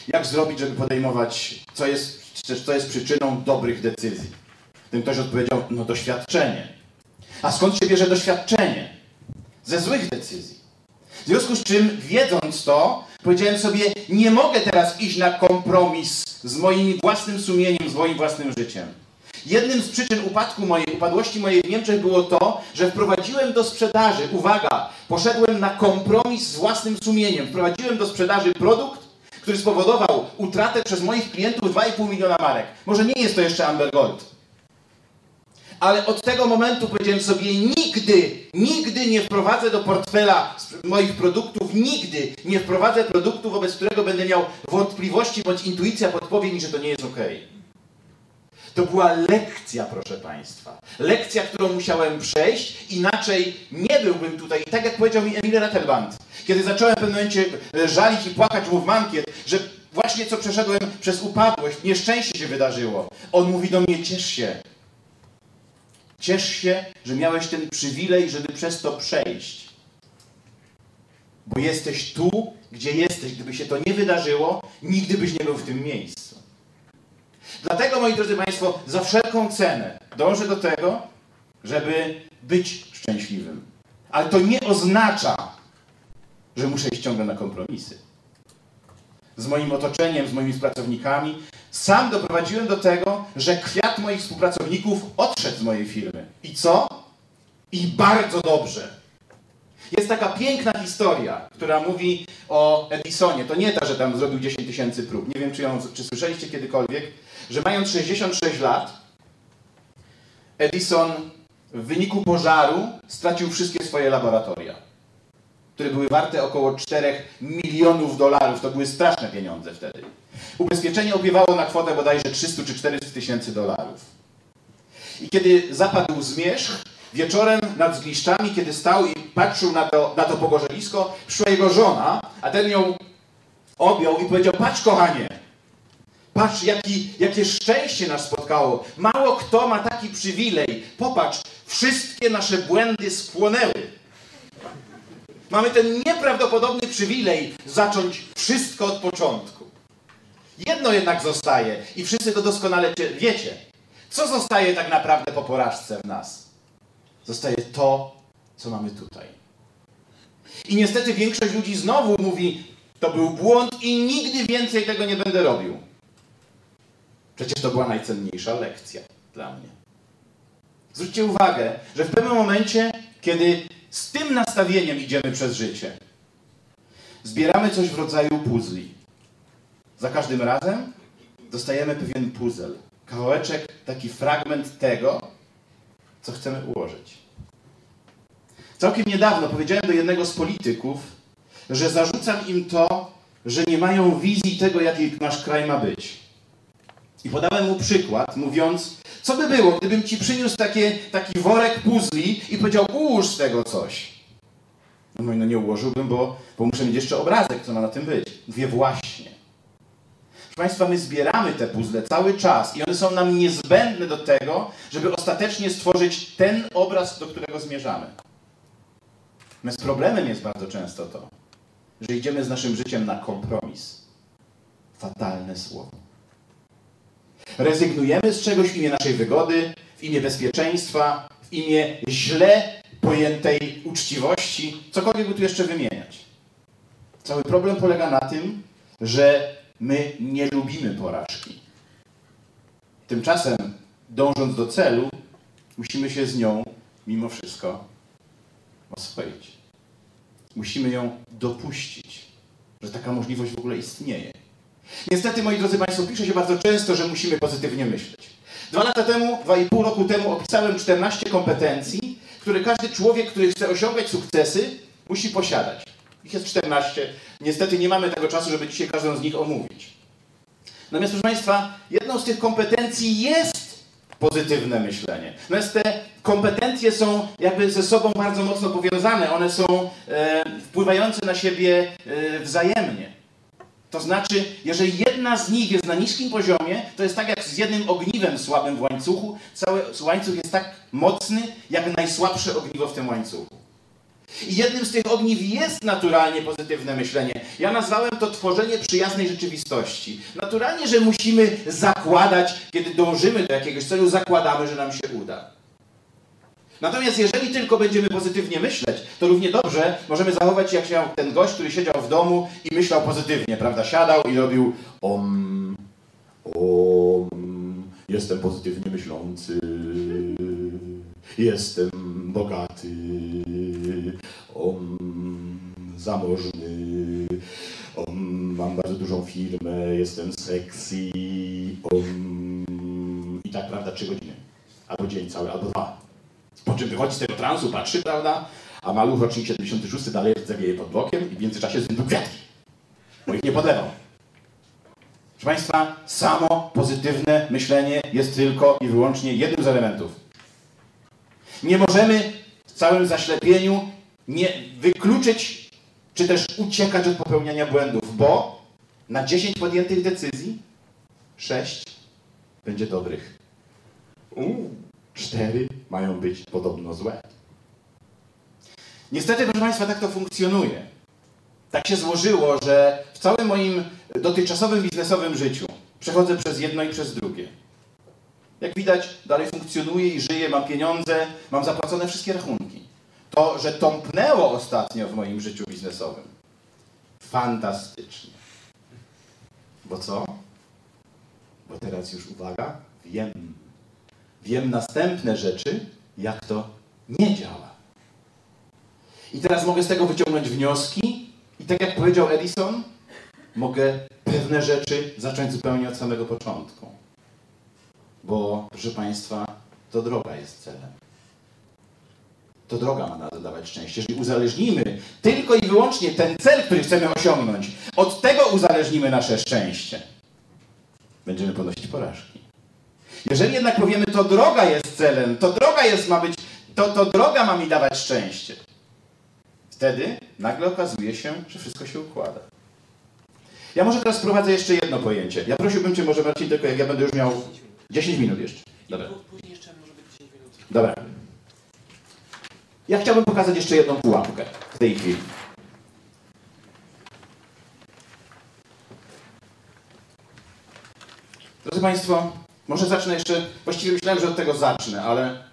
jak zrobić, żeby podejmować, co jest, co jest przyczyną dobrych decyzji. Ten ktoś odpowiedział, no doświadczenie. A skąd się bierze doświadczenie? Ze złych decyzji. W związku z czym, wiedząc to, powiedziałem sobie, nie mogę teraz iść na kompromis z moim własnym sumieniem, z moim własnym życiem. Jednym z przyczyn upadku mojej, upadłości mojej w Niemczech było to, że wprowadziłem do sprzedaży, uwaga, poszedłem na kompromis z własnym sumieniem. Wprowadziłem do sprzedaży produkt, który spowodował utratę przez moich klientów 2,5 miliona marek. Może nie jest to jeszcze Amber Gold. Ale od tego momentu powiedziałem sobie, nigdy, nigdy nie wprowadzę do portfela moich produktów, nigdy nie wprowadzę produktu, wobec którego będę miał wątpliwości, bądź intuicja podpowie mi, że to nie jest ok. To była lekcja, proszę Państwa. Lekcja, którą musiałem przejść, inaczej nie byłbym tutaj. I tak jak powiedział mi Emil Rettelband, kiedy zacząłem w pewnym momencie e, żalić i płakać mu w mankiet, że właśnie co przeszedłem przez upadłość, nieszczęście się wydarzyło. On mówi do mnie, ciesz się. Ciesz się, że miałeś ten przywilej, żeby przez to przejść. Bo jesteś tu, gdzie jesteś. Gdyby się to nie wydarzyło, nigdy byś nie był w tym miejscu. Dlatego, moi drodzy Państwo, za wszelką cenę dążę do tego, żeby być szczęśliwym. Ale to nie oznacza, że muszę iść ciągle na kompromisy. Z moim otoczeniem, z moimi współpracownikami, sam doprowadziłem do tego, że kwiat moich współpracowników odszedł z mojej firmy. I co? I bardzo dobrze. Jest taka piękna historia, która mówi o Edisonie. To nie ta, że tam zrobił 10 tysięcy prób. Nie wiem, czy, ją, czy słyszeliście kiedykolwiek, że mając 66 lat, Edison w wyniku pożaru stracił wszystkie swoje laboratoria, które były warte około 4 milionów dolarów. To były straszne pieniądze wtedy. Ubezpieczenie opiewało na kwotę bodajże 300 czy 400 tysięcy dolarów. I kiedy zapadł zmierzch, wieczorem nad zgliszczami, kiedy stał i patrzył na to, na to pogorzelisko, przyszła jego żona, a ten ją objął i powiedział, patrz kochanie, Patrz, jaki, jakie szczęście nas spotkało. Mało kto ma taki przywilej. Popatrz, wszystkie nasze błędy spłonęły. Mamy ten nieprawdopodobny przywilej zacząć wszystko od początku. Jedno jednak zostaje i wszyscy to doskonale wiecie. Co zostaje tak naprawdę po porażce w nas? Zostaje to, co mamy tutaj. I niestety większość ludzi znowu mówi, to był błąd i nigdy więcej tego nie będę robił. Przecież to była najcenniejsza lekcja dla mnie. Zwróćcie uwagę, że w pewnym momencie, kiedy z tym nastawieniem idziemy przez życie, zbieramy coś w rodzaju puzli. Za każdym razem dostajemy pewien puzzle, kawałeczek, taki fragment tego, co chcemy ułożyć. Całkiem niedawno powiedziałem do jednego z polityków, że zarzucam im to, że nie mają wizji tego, jaki nasz kraj ma być. I podałem mu przykład, mówiąc, co by było, gdybym ci przyniósł takie, taki worek puzli i powiedział, ułóż z tego coś. No no nie ułożyłbym, bo, bo muszę mieć jeszcze obrazek, co ma na tym być. Mówię, właśnie. Proszę Państwa, my zbieramy te puzzle cały czas i one są nam niezbędne do tego, żeby ostatecznie stworzyć ten obraz, do którego zmierzamy. Natomiast problemem jest bardzo często to, że idziemy z naszym życiem na kompromis. Fatalne słowo. Rezygnujemy z czegoś w imię naszej wygody, w imię bezpieczeństwa, w imię źle pojętej uczciwości, cokolwiek by tu jeszcze wymieniać. Cały problem polega na tym, że my nie lubimy porażki. Tymczasem, dążąc do celu, musimy się z nią mimo wszystko oswoić. Musimy ją dopuścić, że taka możliwość w ogóle istnieje. Niestety, moi drodzy Państwo, pisze się bardzo często, że musimy pozytywnie myśleć. Dwa lata temu, dwa i pół roku temu opisałem 14 kompetencji, które każdy człowiek, który chce osiągać sukcesy, musi posiadać. Ich jest 14. Niestety nie mamy tego czasu, żeby dzisiaj każdą z nich omówić. Natomiast, proszę Państwa, jedną z tych kompetencji jest pozytywne myślenie. Natomiast te kompetencje są jakby ze sobą bardzo mocno powiązane. One są e, wpływające na siebie e, wzajemnie. To znaczy, jeżeli jedna z nich jest na niskim poziomie, to jest tak jak z jednym ogniwem słabym w łańcuchu. Cały łańcuch jest tak mocny, jak najsłabsze ogniwo w tym łańcuchu. I jednym z tych ogniw jest naturalnie pozytywne myślenie. Ja nazwałem to tworzenie przyjaznej rzeczywistości. Naturalnie, że musimy zakładać, kiedy dążymy do jakiegoś celu, zakładamy, że nam się uda. Natomiast jeżeli tylko będziemy pozytywnie myśleć, to równie dobrze możemy zachować jak się ten gość, który siedział w domu i myślał pozytywnie, prawda? Siadał i robił om, om, jestem pozytywnie myślący, jestem bogaty, om, zamożny, om, mam bardzo dużą firmę, jestem sexy, om, i tak, prawda, trzy godziny, albo dzień cały, albo dwa. Po czym wychodzi z tego transu, patrzy, prawda? A maluch rocznik 76 dalej zawieje pod blokiem i w międzyczasie zwędł kwiatki. Bo ich nie podlewał. Proszę Państwa, samo pozytywne myślenie jest tylko i wyłącznie jednym z elementów. Nie możemy w całym zaślepieniu nie wykluczyć, czy też uciekać od popełniania błędów, bo na 10 podjętych decyzji 6 będzie dobrych. Uuu cztery mają być podobno złe. Niestety, proszę Państwa, tak to funkcjonuje. Tak się złożyło, że w całym moim dotychczasowym biznesowym życiu przechodzę przez jedno i przez drugie. Jak widać, dalej funkcjonuję i żyję, mam pieniądze, mam zapłacone wszystkie rachunki. To, że tąpnęło ostatnio w moim życiu biznesowym. Fantastycznie. Bo co? Bo teraz już uwaga, wiem, wiem następne rzeczy, jak to nie działa. I teraz mogę z tego wyciągnąć wnioski i tak jak powiedział Edison, mogę pewne rzeczy zacząć zupełnie od samego początku. Bo, proszę Państwa, to droga jest celem. To droga ma nas dawać szczęście. Jeżeli uzależnimy tylko i wyłącznie ten cel, który chcemy osiągnąć, od tego uzależnimy nasze szczęście, będziemy ponosić porażki. Jeżeli jednak powiemy, to droga jest celem, to droga jest, ma być, to, to droga ma mi dawać szczęście, wtedy nagle okazuje się, że wszystko się układa. Ja może teraz wprowadzę jeszcze jedno pojęcie. Ja prosiłbym Cię może Marcin, tylko jak ja będę już miał 10 minut jeszcze. Dobra. Później jeszcze może być 10 minut. Dobra. Ja chciałbym pokazać jeszcze jedną pułapkę w tej chwili. Drodzy Państwo, może zacznę jeszcze, właściwie myślałem, że od tego zacznę, ale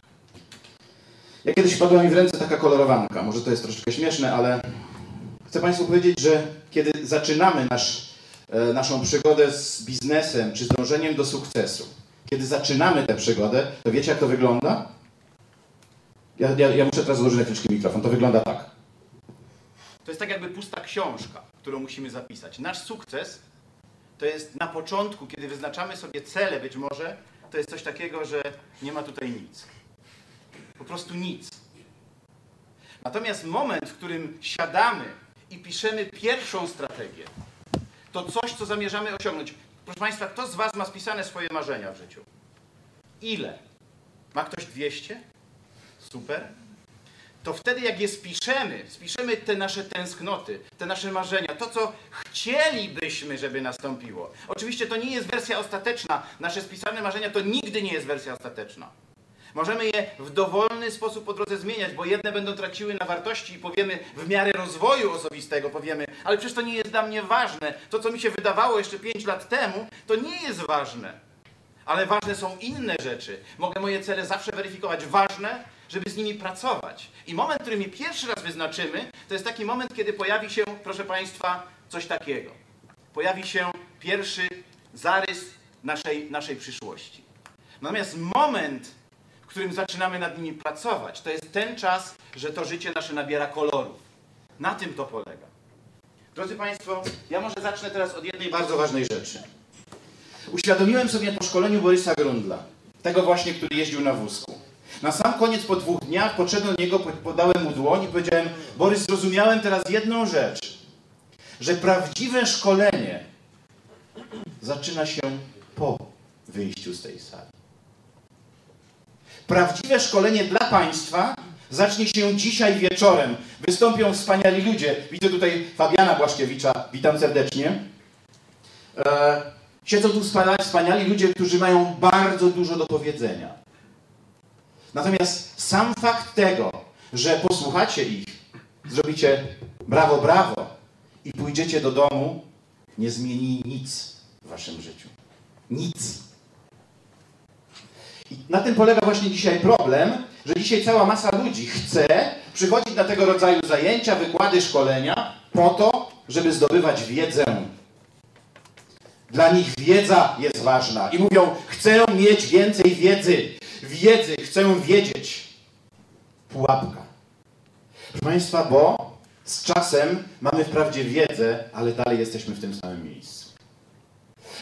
ja kiedyś padła mi w ręce taka kolorowanka. Może to jest troszeczkę śmieszne, ale chcę Państwu powiedzieć, że kiedy zaczynamy nasz, e, naszą przygodę z biznesem czy z dążeniem do sukcesu, kiedy zaczynamy tę przygodę, to wiecie jak to wygląda? Ja, ja, ja muszę teraz złożyć na mikrofon. To wygląda tak. To jest tak jakby pusta książka, którą musimy zapisać. Nasz sukces to jest na początku, kiedy wyznaczamy sobie cele być może, to jest coś takiego, że nie ma tutaj nic. Po prostu nic. Natomiast moment, w którym siadamy i piszemy pierwszą strategię, to coś, co zamierzamy osiągnąć. Proszę Państwa, kto z Was ma spisane swoje marzenia w życiu? Ile? Ma ktoś 200? Super. To wtedy, jak je spiszemy, spiszemy te nasze tęsknoty, te nasze marzenia, to, co chcielibyśmy, żeby nastąpiło. Oczywiście to nie jest wersja ostateczna. Nasze spisane marzenia to nigdy nie jest wersja ostateczna. Możemy je w dowolny sposób po drodze zmieniać, bo jedne będą traciły na wartości i powiemy w miarę rozwoju osobistego, powiemy, ale przecież to nie jest dla mnie ważne. To, co mi się wydawało jeszcze 5 lat temu, to nie jest ważne. Ale ważne są inne rzeczy. Mogę moje cele zawsze weryfikować. Ważne, żeby z nimi pracować. I moment, który mi pierwszy raz wyznaczymy, to jest taki moment, kiedy pojawi się, proszę Państwa, coś takiego. Pojawi się pierwszy zarys naszej, naszej przyszłości. Natomiast moment, którym zaczynamy nad nimi pracować, to jest ten czas, że to życie nasze nabiera kolorów. Na tym to polega. Drodzy Państwo, ja może zacznę teraz od jednej bardzo ważnej rzeczy. Uświadomiłem sobie po szkoleniu Borysa Grundla, tego właśnie, który jeździł na wózku. Na sam koniec, po dwóch dniach, podszedłem do niego, podałem mu dłoń i powiedziałem: Borys, zrozumiałem teraz jedną rzecz, że prawdziwe szkolenie zaczyna się po wyjściu z tej sali. Prawdziwe szkolenie dla Państwa zacznie się dzisiaj wieczorem. Wystąpią wspaniali ludzie. Widzę tutaj Fabiana Błaszkiewicza. Witam serdecznie. E, siedzą tu wspaniali, ludzie, którzy mają bardzo dużo do powiedzenia. Natomiast sam fakt tego, że posłuchacie ich, zrobicie brawo, brawo i pójdziecie do domu, nie zmieni nic w waszym życiu. Nic. I na tym polega właśnie dzisiaj problem, że dzisiaj cała masa ludzi chce przychodzić na tego rodzaju zajęcia, wykłady, szkolenia po to, żeby zdobywać wiedzę. Dla nich wiedza jest ważna i mówią, chcę mieć więcej wiedzy. Wiedzy, chcę wiedzieć. Pułapka. Proszę Państwa, bo z czasem mamy wprawdzie wiedzę, ale dalej jesteśmy w tym samym miejscu.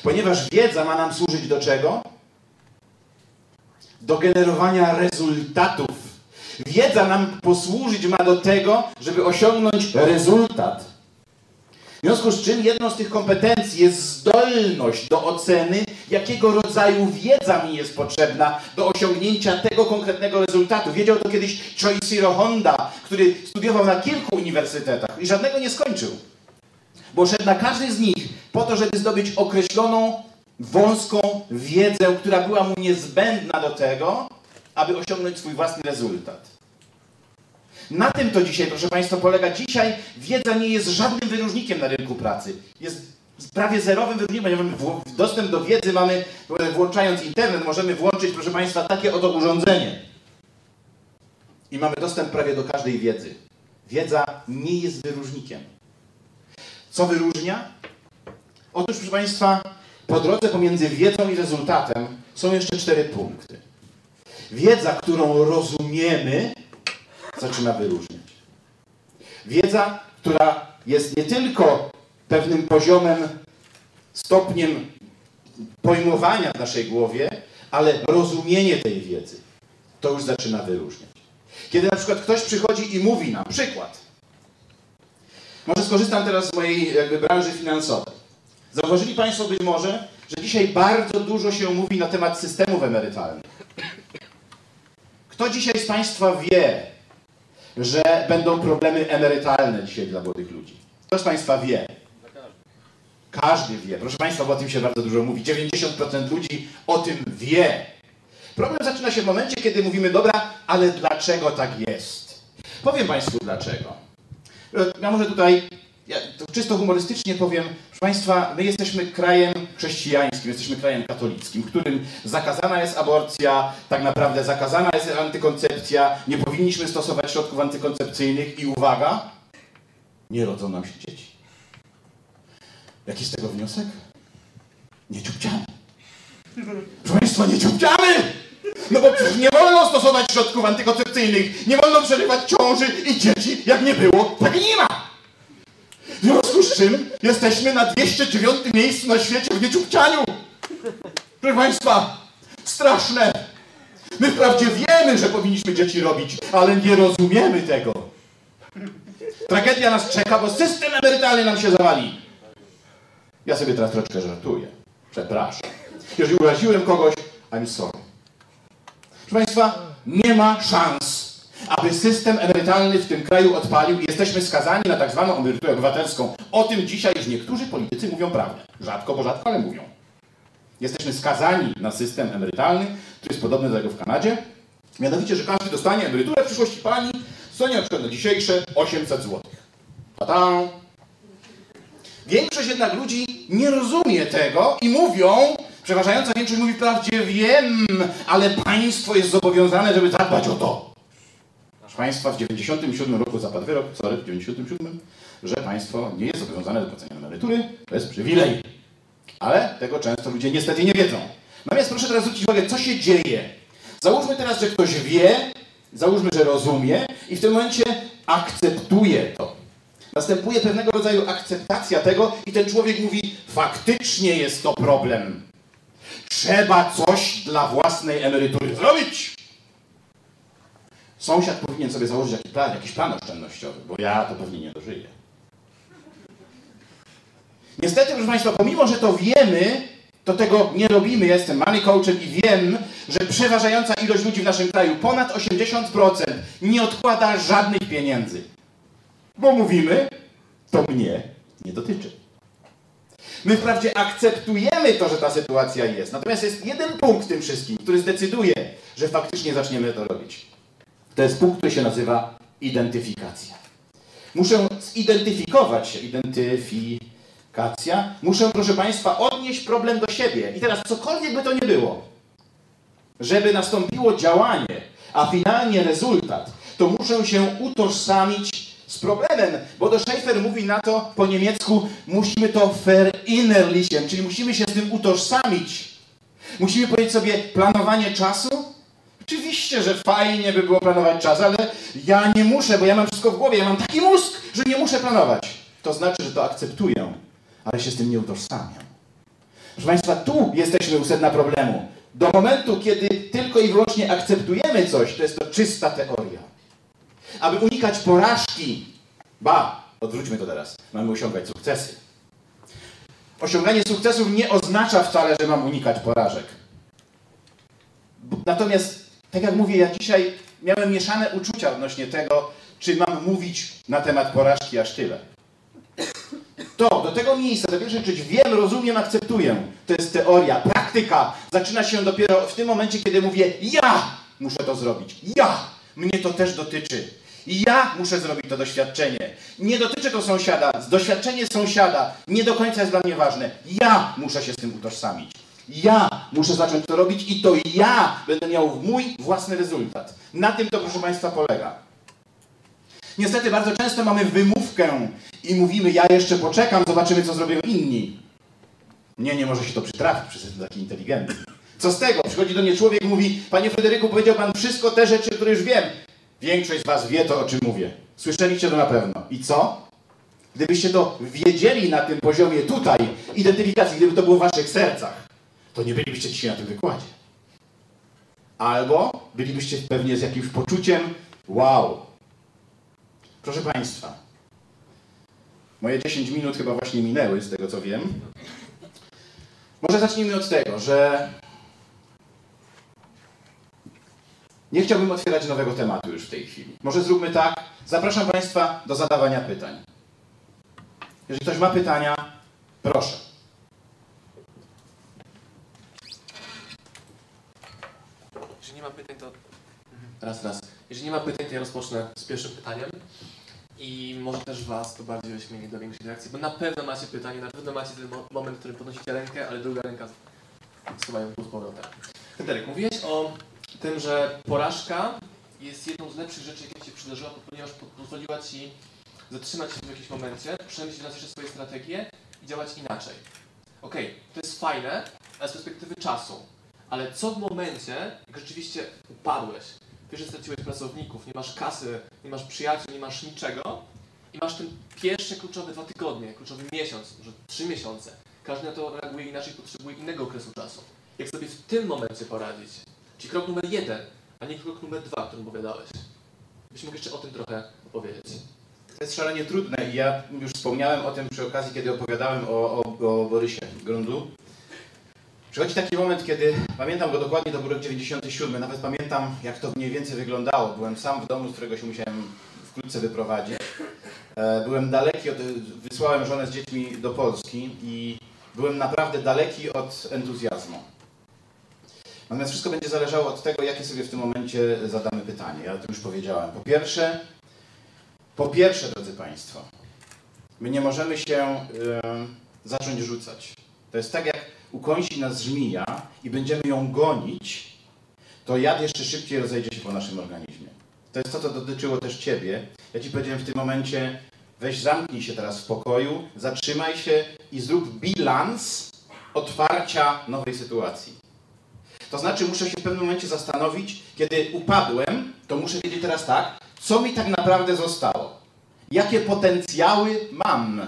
Ponieważ wiedza ma nam służyć do czego? Do generowania rezultatów. Wiedza nam posłużyć ma do tego, żeby osiągnąć rezultat. W związku z czym jedną z tych kompetencji jest zdolność do oceny, jakiego rodzaju wiedza mi jest potrzebna do osiągnięcia tego konkretnego rezultatu. Wiedział to kiedyś Choichiro Honda, który studiował na kilku uniwersytetach i żadnego nie skończył. Bo szedł na każdy z nich po to, żeby zdobyć określoną, wąską wiedzę, która była mu niezbędna do tego, aby osiągnąć swój własny rezultat. Na tym to dzisiaj, proszę Państwa, polega. Dzisiaj wiedza nie jest żadnym wyróżnikiem na rynku pracy. Jest prawie zerowym wyróżnikiem, dostęp do wiedzy mamy, włączając internet, możemy włączyć, proszę Państwa, takie oto urządzenie. I mamy dostęp prawie do każdej wiedzy. Wiedza nie jest wyróżnikiem. Co wyróżnia? Otóż, proszę Państwa, po drodze pomiędzy wiedzą i rezultatem są jeszcze cztery punkty. Wiedza, którą rozumiemy, zaczyna wyróżniać. Wiedza, która jest nie tylko pewnym poziomem, stopniem pojmowania w naszej głowie, ale rozumienie tej wiedzy, to już zaczyna wyróżniać. Kiedy na przykład ktoś przychodzi i mówi nam, przykład, może skorzystam teraz z mojej jakby branży finansowej. Zauważyli Państwo być może, że dzisiaj bardzo dużo się mówi na temat systemów emerytalnych. Kto dzisiaj z Państwa wie, że będą problemy emerytalne dzisiaj dla młodych ludzi? Kto z Państwa wie? Każdy wie. Proszę Państwa, bo o tym się bardzo dużo mówi. 90% ludzi o tym wie. Problem zaczyna się w momencie, kiedy mówimy, dobra, ale dlaczego tak jest? Powiem Państwu dlaczego. Ja może tutaj ja czysto humorystycznie powiem, proszę Państwa, my jesteśmy krajem chrześcijańskim, jesteśmy krajem katolickim, w którym zakazana jest aborcja, tak naprawdę zakazana jest antykoncepcja, nie powinniśmy stosować środków antykoncepcyjnych i uwaga, nie rodzą nam się dzieci. Jaki z tego wniosek? Nie ciupciamy. Proszę Państwa, nie ciupciamy! No bo przecież nie wolno stosować środków antykoncepcyjnych, nie wolno przerywać ciąży i dzieci, jak nie było, tak nie ma! W związku z czym jesteśmy na 209 miejscu na świecie w nieciupcianiu. Proszę Państwa, straszne. My wprawdzie wiemy, że powinniśmy dzieci robić, ale nie rozumiemy tego. Tragedia nas czeka, bo system emerytalny nam się zawali. Ja sobie teraz troszeczkę żartuję. Przepraszam. Jeżeli uraziłem kogoś, I'm sorry. Proszę Państwa, nie ma szans aby system emerytalny w tym kraju odpalił i jesteśmy skazani na tak zwaną emeryturę obywatelską. O tym dzisiaj już niektórzy politycy mówią prawdę. Rzadko, bo rzadko, ale mówią. Jesteśmy skazani na system emerytalny, który jest podobny do tego w Kanadzie. Mianowicie, że każdy dostanie emeryturę w przyszłości pani, co nie przykład na dzisiejsze 800 zł. Ta-ta! Większość jednak ludzi nie rozumie tego i mówią, przeważająca większość mówi wprawdzie wiem, ale państwo jest zobowiązane, żeby zadbać o to. Państwa w 97 roku zapadł wyrok, sorry, w 97, że państwo nie jest zobowiązane do płacenia emerytury, to jest przywilej. Ale tego często ludzie niestety nie wiedzą. Natomiast proszę teraz zwrócić uwagę, co się dzieje. Załóżmy teraz, że ktoś wie, załóżmy, że rozumie i w tym momencie akceptuje to. Następuje pewnego rodzaju akceptacja tego i ten człowiek mówi, faktycznie jest to problem. Trzeba coś dla własnej emerytury zrobić. Sąsiad powinien sobie założyć jakiś plan, jakiś plan oszczędnościowy, bo ja to pewnie nie dożyję. Niestety, proszę Państwa, pomimo, że to wiemy, to tego nie robimy. jestem money coachem i wiem, że przeważająca ilość ludzi w naszym kraju, ponad 80%, nie odkłada żadnych pieniędzy. Bo mówimy, to mnie nie dotyczy. My wprawdzie akceptujemy to, że ta sytuacja jest. Natomiast jest jeden punkt w tym wszystkim, który zdecyduje, że faktycznie zaczniemy to robić. To jest punkt, który się nazywa identyfikacja. Muszę zidentyfikować się, identyfikacja. Muszę, proszę Państwa, odnieść problem do siebie. I teraz cokolwiek by to nie było, żeby nastąpiło działanie, a finalnie rezultat, to muszę się utożsamić z problemem, bo do Schaefer mówi na to po niemiecku, musimy to verinnerlichen, czyli musimy się z tym utożsamić. Musimy powiedzieć sobie planowanie czasu. Oczywiście, że fajnie by było planować czas, ale ja nie muszę, bo ja mam wszystko w głowie, ja mam taki mózg, że nie muszę planować. To znaczy, że to akceptuję, ale się z tym nie utożsamiam. Proszę Państwa, tu jesteśmy u sedna problemu. Do momentu, kiedy tylko i wyłącznie akceptujemy coś, to jest to czysta teoria. Aby unikać porażki, ba, odwróćmy to teraz, mamy osiągać sukcesy. Osiąganie sukcesów nie oznacza wcale, że mam unikać porażek. Natomiast, tak jak mówię, ja dzisiaj miałem mieszane uczucia odnośnie tego, czy mam mówić na temat porażki aż tyle. To, do tego miejsca, do pierwszej rzecz wiem, rozumiem, akceptuję. To jest teoria, praktyka. Zaczyna się dopiero w tym momencie, kiedy mówię, ja muszę to zrobić. Ja! Mnie to też dotyczy. Ja muszę zrobić to doświadczenie. Nie dotyczy to sąsiada. Doświadczenie sąsiada nie do końca jest dla mnie ważne. Ja muszę się z tym utożsamić. Ja muszę zacząć to robić i to ja będę miał mój własny rezultat. Na tym to, proszę Państwa, polega. Niestety bardzo często mamy wymówkę i mówimy, ja jeszcze poczekam, zobaczymy, co zrobią inni. Nie, nie może się to przytrafić, przez jestem taki inteligentny. Co z tego? Przychodzi do mnie człowiek i mówi, panie Fryderyku, powiedział pan wszystko te rzeczy, które już wiem. Większość z was wie to, o czym mówię. Słyszeliście to na pewno. I co? Gdybyście to wiedzieli na tym poziomie tutaj, identyfikacji, gdyby to było w waszych sercach, to nie bylibyście dzisiaj na tym wykładzie. Albo bylibyście pewnie z jakimś poczuciem, wow. Proszę Państwa, moje 10 minut chyba właśnie minęły, z tego co wiem. Może zacznijmy od tego, że nie chciałbym otwierać nowego tematu już w tej chwili. Może zróbmy tak. Zapraszam Państwa do zadawania pytań. Jeżeli ktoś ma pytania, proszę. Jeżeli nie ma pytań, to... Raz, raz. Jeżeli nie ma pytań, to ja rozpocznę z pierwszym pytaniem. I może też Was to bardziej ośmieli do większej reakcji, bo na pewno macie pytanie, na pewno macie ten mo- moment, w którym podnosicie rękę, ale druga ręka schowają tu z powrotem. Fryderyk, mówiłeś o tym, że porażka jest jedną z lepszych rzeczy, jakie się przydarzyła, ponieważ po- pozwoliła Ci zatrzymać się w jakimś momencie, przemyśleć raz jeszcze swoje strategie i działać inaczej. Okej, to jest fajne, ale z perspektywy czasu. Ale co w momencie, jak rzeczywiście upadłeś, wiesz, że straciłeś pracowników, nie masz kasy, nie masz przyjaciół, nie masz niczego i masz ten pierwsze kluczowe dwa tygodnie, kluczowy miesiąc, może trzy miesiące. Każdy na to reaguje inaczej, potrzebuje innego okresu czasu. Jak sobie w tym momencie poradzić? Czyli krok numer jeden, a nie krok numer dwa, o którym opowiadałeś. Byś mógł jeszcze o tym trochę opowiedzieć. To jest szalenie trudne i ja już wspomniałem o tym przy okazji, kiedy opowiadałem o, o, o Borysie Grundlu. Przychodzi taki moment, kiedy, pamiętam go dokładnie, to był rok 97, nawet pamiętam jak to mniej więcej wyglądało. Byłem sam w domu, z którego się musiałem wkrótce wyprowadzić. E, Byłem daleki, od, wysłałem żonę z dziećmi do Polski i byłem naprawdę daleki od entuzjazmu. Natomiast wszystko będzie zależało od tego, jakie sobie w tym momencie zadamy pytanie. Ja o tym już powiedziałem. Po pierwsze, po pierwsze, drodzy Państwo, my nie możemy się e, zacząć rzucać. To jest tak, jak ukąsi nas żmija i będziemy ją gonić, to jad jeszcze szybciej rozejdzie się po naszym organizmie. To jest to, co dotyczyło też Ciebie. Ja Ci powiedziałem w tym momencie, weź zamknij się teraz w pokoju, zatrzymaj się i zrób bilans otwarcia nowej sytuacji. To znaczy, muszę się w pewnym momencie zastanowić, kiedy upadłem, to muszę wiedzieć teraz tak, co mi tak naprawdę zostało. Jakie potencjały mam.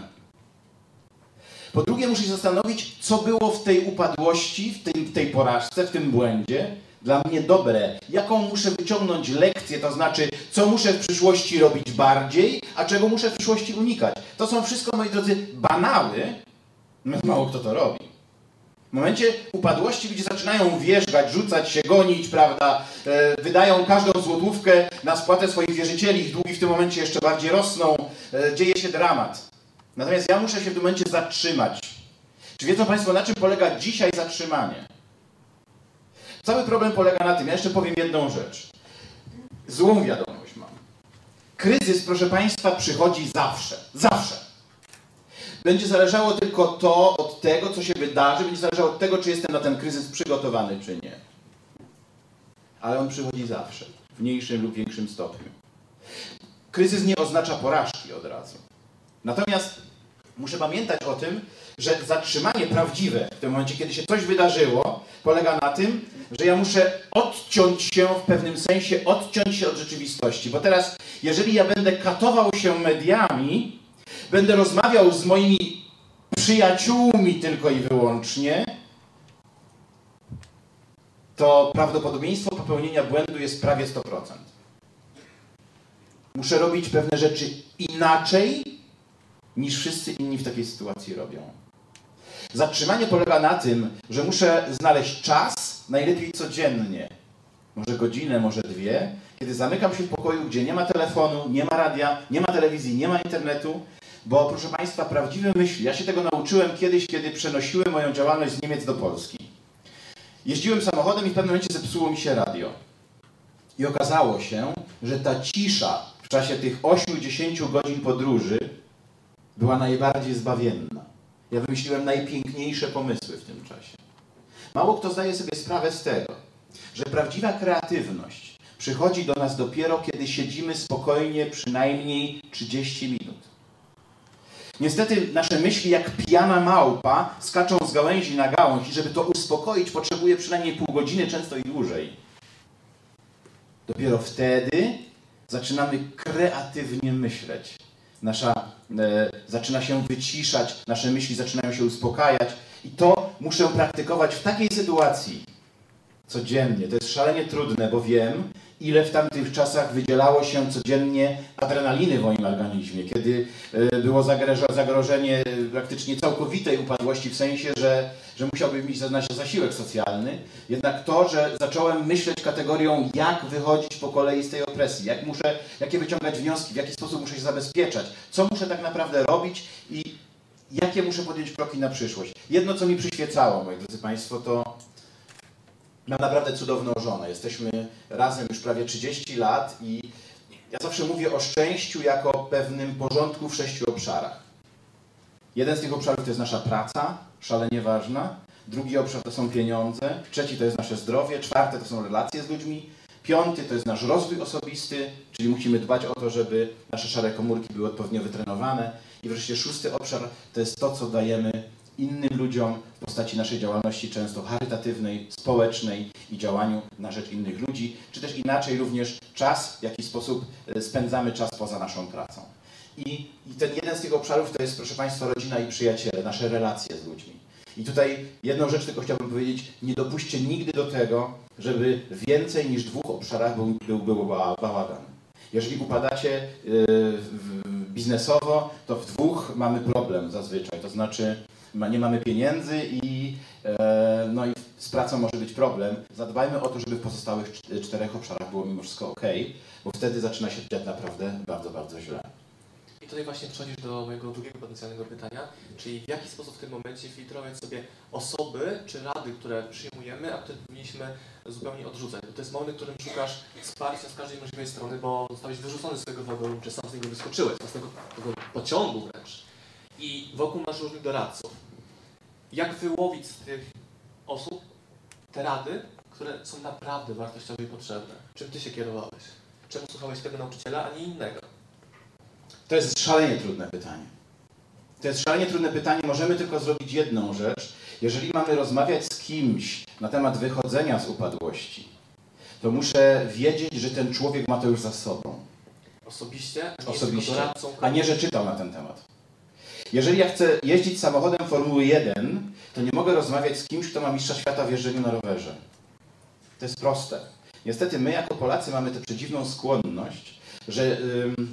Po drugie, muszę się zastanowić, co było w tej upadłości, w tej, w tej porażce, w tym błędzie dla mnie dobre. Jaką muszę wyciągnąć lekcję, to znaczy, co muszę w przyszłości robić bardziej, a czego muszę w przyszłości unikać. To są wszystko, moi drodzy, banały. No, Mało kto to robi. W momencie upadłości ludzie zaczynają wierzgać, rzucać się, gonić, prawda? E, wydają każdą złotówkę na spłatę swoich wierzycieli, ich długi w tym momencie jeszcze bardziej rosną, e, dzieje się dramat. Natomiast ja muszę się w tym momencie zatrzymać. Czy wiedzą Państwo, na czym polega dzisiaj zatrzymanie? Cały problem polega na tym, ja jeszcze powiem jedną rzecz. Złą wiadomość mam. Kryzys, proszę Państwa, przychodzi zawsze. Zawsze. Będzie zależało tylko to od tego, co się wydarzy, będzie zależało od tego, czy jestem na ten kryzys przygotowany, czy nie. Ale on przychodzi zawsze, w mniejszym lub większym stopniu. Kryzys nie oznacza porażki od razu. Natomiast muszę pamiętać o tym, że zatrzymanie prawdziwe w tym momencie, kiedy się coś wydarzyło, polega na tym, że ja muszę odciąć się w pewnym sensie, odciąć się od rzeczywistości. Bo teraz, jeżeli ja będę katował się mediami, będę rozmawiał z moimi przyjaciółmi tylko i wyłącznie, to prawdopodobieństwo popełnienia błędu jest prawie 100%. Muszę robić pewne rzeczy inaczej, niż wszyscy inni w takiej sytuacji robią. Zatrzymanie polega na tym, że muszę znaleźć czas, najlepiej codziennie, może godzinę, może dwie, kiedy zamykam się w pokoju, gdzie nie ma telefonu, nie ma radia, nie ma telewizji, nie ma internetu, bo proszę Państwa, prawdziwe myśli, ja się tego nauczyłem kiedyś, kiedy przenosiłem moją działalność z Niemiec do Polski. Jeździłem samochodem i w pewnym momencie zepsuło mi się radio. I okazało się, że ta cisza w czasie tych 8-10 godzin podróży była najbardziej zbawienna. Ja wymyśliłem najpiękniejsze pomysły w tym czasie. Mało kto zdaje sobie sprawę z tego, że prawdziwa kreatywność przychodzi do nas dopiero, kiedy siedzimy spokojnie przynajmniej 30 minut. Niestety nasze myśli jak pijana małpa skaczą z gałęzi na gałąź i żeby to uspokoić potrzebuje przynajmniej pół godziny, często i dłużej. Dopiero wtedy zaczynamy kreatywnie myśleć. Nasza e, zaczyna się wyciszać, nasze myśli zaczynają się uspokajać i to muszę praktykować w takiej sytuacji codziennie. To jest szalenie trudne, bo wiem, ile w tamtych czasach wydzielało się codziennie adrenaliny w moim organizmie, kiedy e, było zagrożenie praktycznie całkowitej upadłości, w sensie, że, że musiałbym iść na zasiłek socjalny. Jednak to, że zacząłem myśleć kategorią, jak wychodzić po kolei z tej opresji, jak muszę, jakie wyciągać wnioski, w jaki sposób muszę się zabezpieczać, co muszę tak naprawdę robić i jakie muszę podjąć kroki na przyszłość. Jedno, co mi przyświecało, moi drodzy Państwo, to Mam naprawdę cudowną żonę. Jesteśmy razem już prawie 30 lat i ja zawsze mówię o szczęściu jako pewnym porządku w sześciu obszarach. Jeden z tych obszarów to jest nasza praca, szalenie ważna. Drugi obszar to są pieniądze. Trzeci to jest nasze zdrowie. Czwarte to są relacje z ludźmi. Piąty to jest nasz rozwój osobisty, czyli musimy dbać o to, żeby nasze szare komórki były odpowiednio wytrenowane. I wreszcie szósty obszar to jest to, co dajemy innym ludziom w postaci naszej działalności często charytatywnej, społecznej i działaniu na rzecz innych ludzi, czy też inaczej również czas, w jaki sposób e, spędzamy czas poza naszą pracą. I, I ten jeden z tych obszarów to jest, proszę Państwa, rodzina i przyjaciele, nasze relacje z ludźmi. I tutaj jedną rzecz tylko chciałbym powiedzieć, nie dopuśćcie nigdy do tego, żeby więcej niż dwóch obszarach był, był, był bałagan. Jeżeli upadacie yy, biznesowo, to w dwóch mamy problem zazwyczaj. To znaczy nie mamy pieniędzy i, e, no i z pracą może być problem. Zadbajmy o to, żeby w pozostałych czterech obszarach było mimo wszystko ok, bo wtedy zaczyna się dziać naprawdę bardzo, bardzo źle. I tutaj właśnie przechodzisz do mojego drugiego potencjalnego pytania, czyli w jaki sposób w tym momencie filtrować sobie osoby czy rady, które przyjmujemy, a które powinniśmy zupełnie odrzucać. Bo to jest moment, w którym szukasz wsparcia z każdej możliwej strony, bo zostałeś wyrzucony z swojego wagonu, czy sam z niego wyskoczyłeś, z tego, tego pociągu wręcz i wokół masz różnych doradców. Jak wyłowić z tych osób te rady, które są naprawdę wartościowe i potrzebne? Czym ty się kierowałeś? Czemu słuchałeś tego nauczyciela, a nie innego? To jest szalenie trudne pytanie. To jest szalenie trudne pytanie. Możemy tylko zrobić jedną rzecz. Jeżeli mamy rozmawiać z kimś na temat wychodzenia z upadłości, to muszę wiedzieć, że ten człowiek ma to już za sobą. Osobiście? A nie Osobiście. A nie, że czytał na ten temat. Jeżeli ja chcę jeździć samochodem Formuły 1, to nie mogę rozmawiać z kimś, kto ma mistrza świata w jeżdżeniu na rowerze. To jest proste. Niestety my jako Polacy mamy tę przedziwną skłonność, że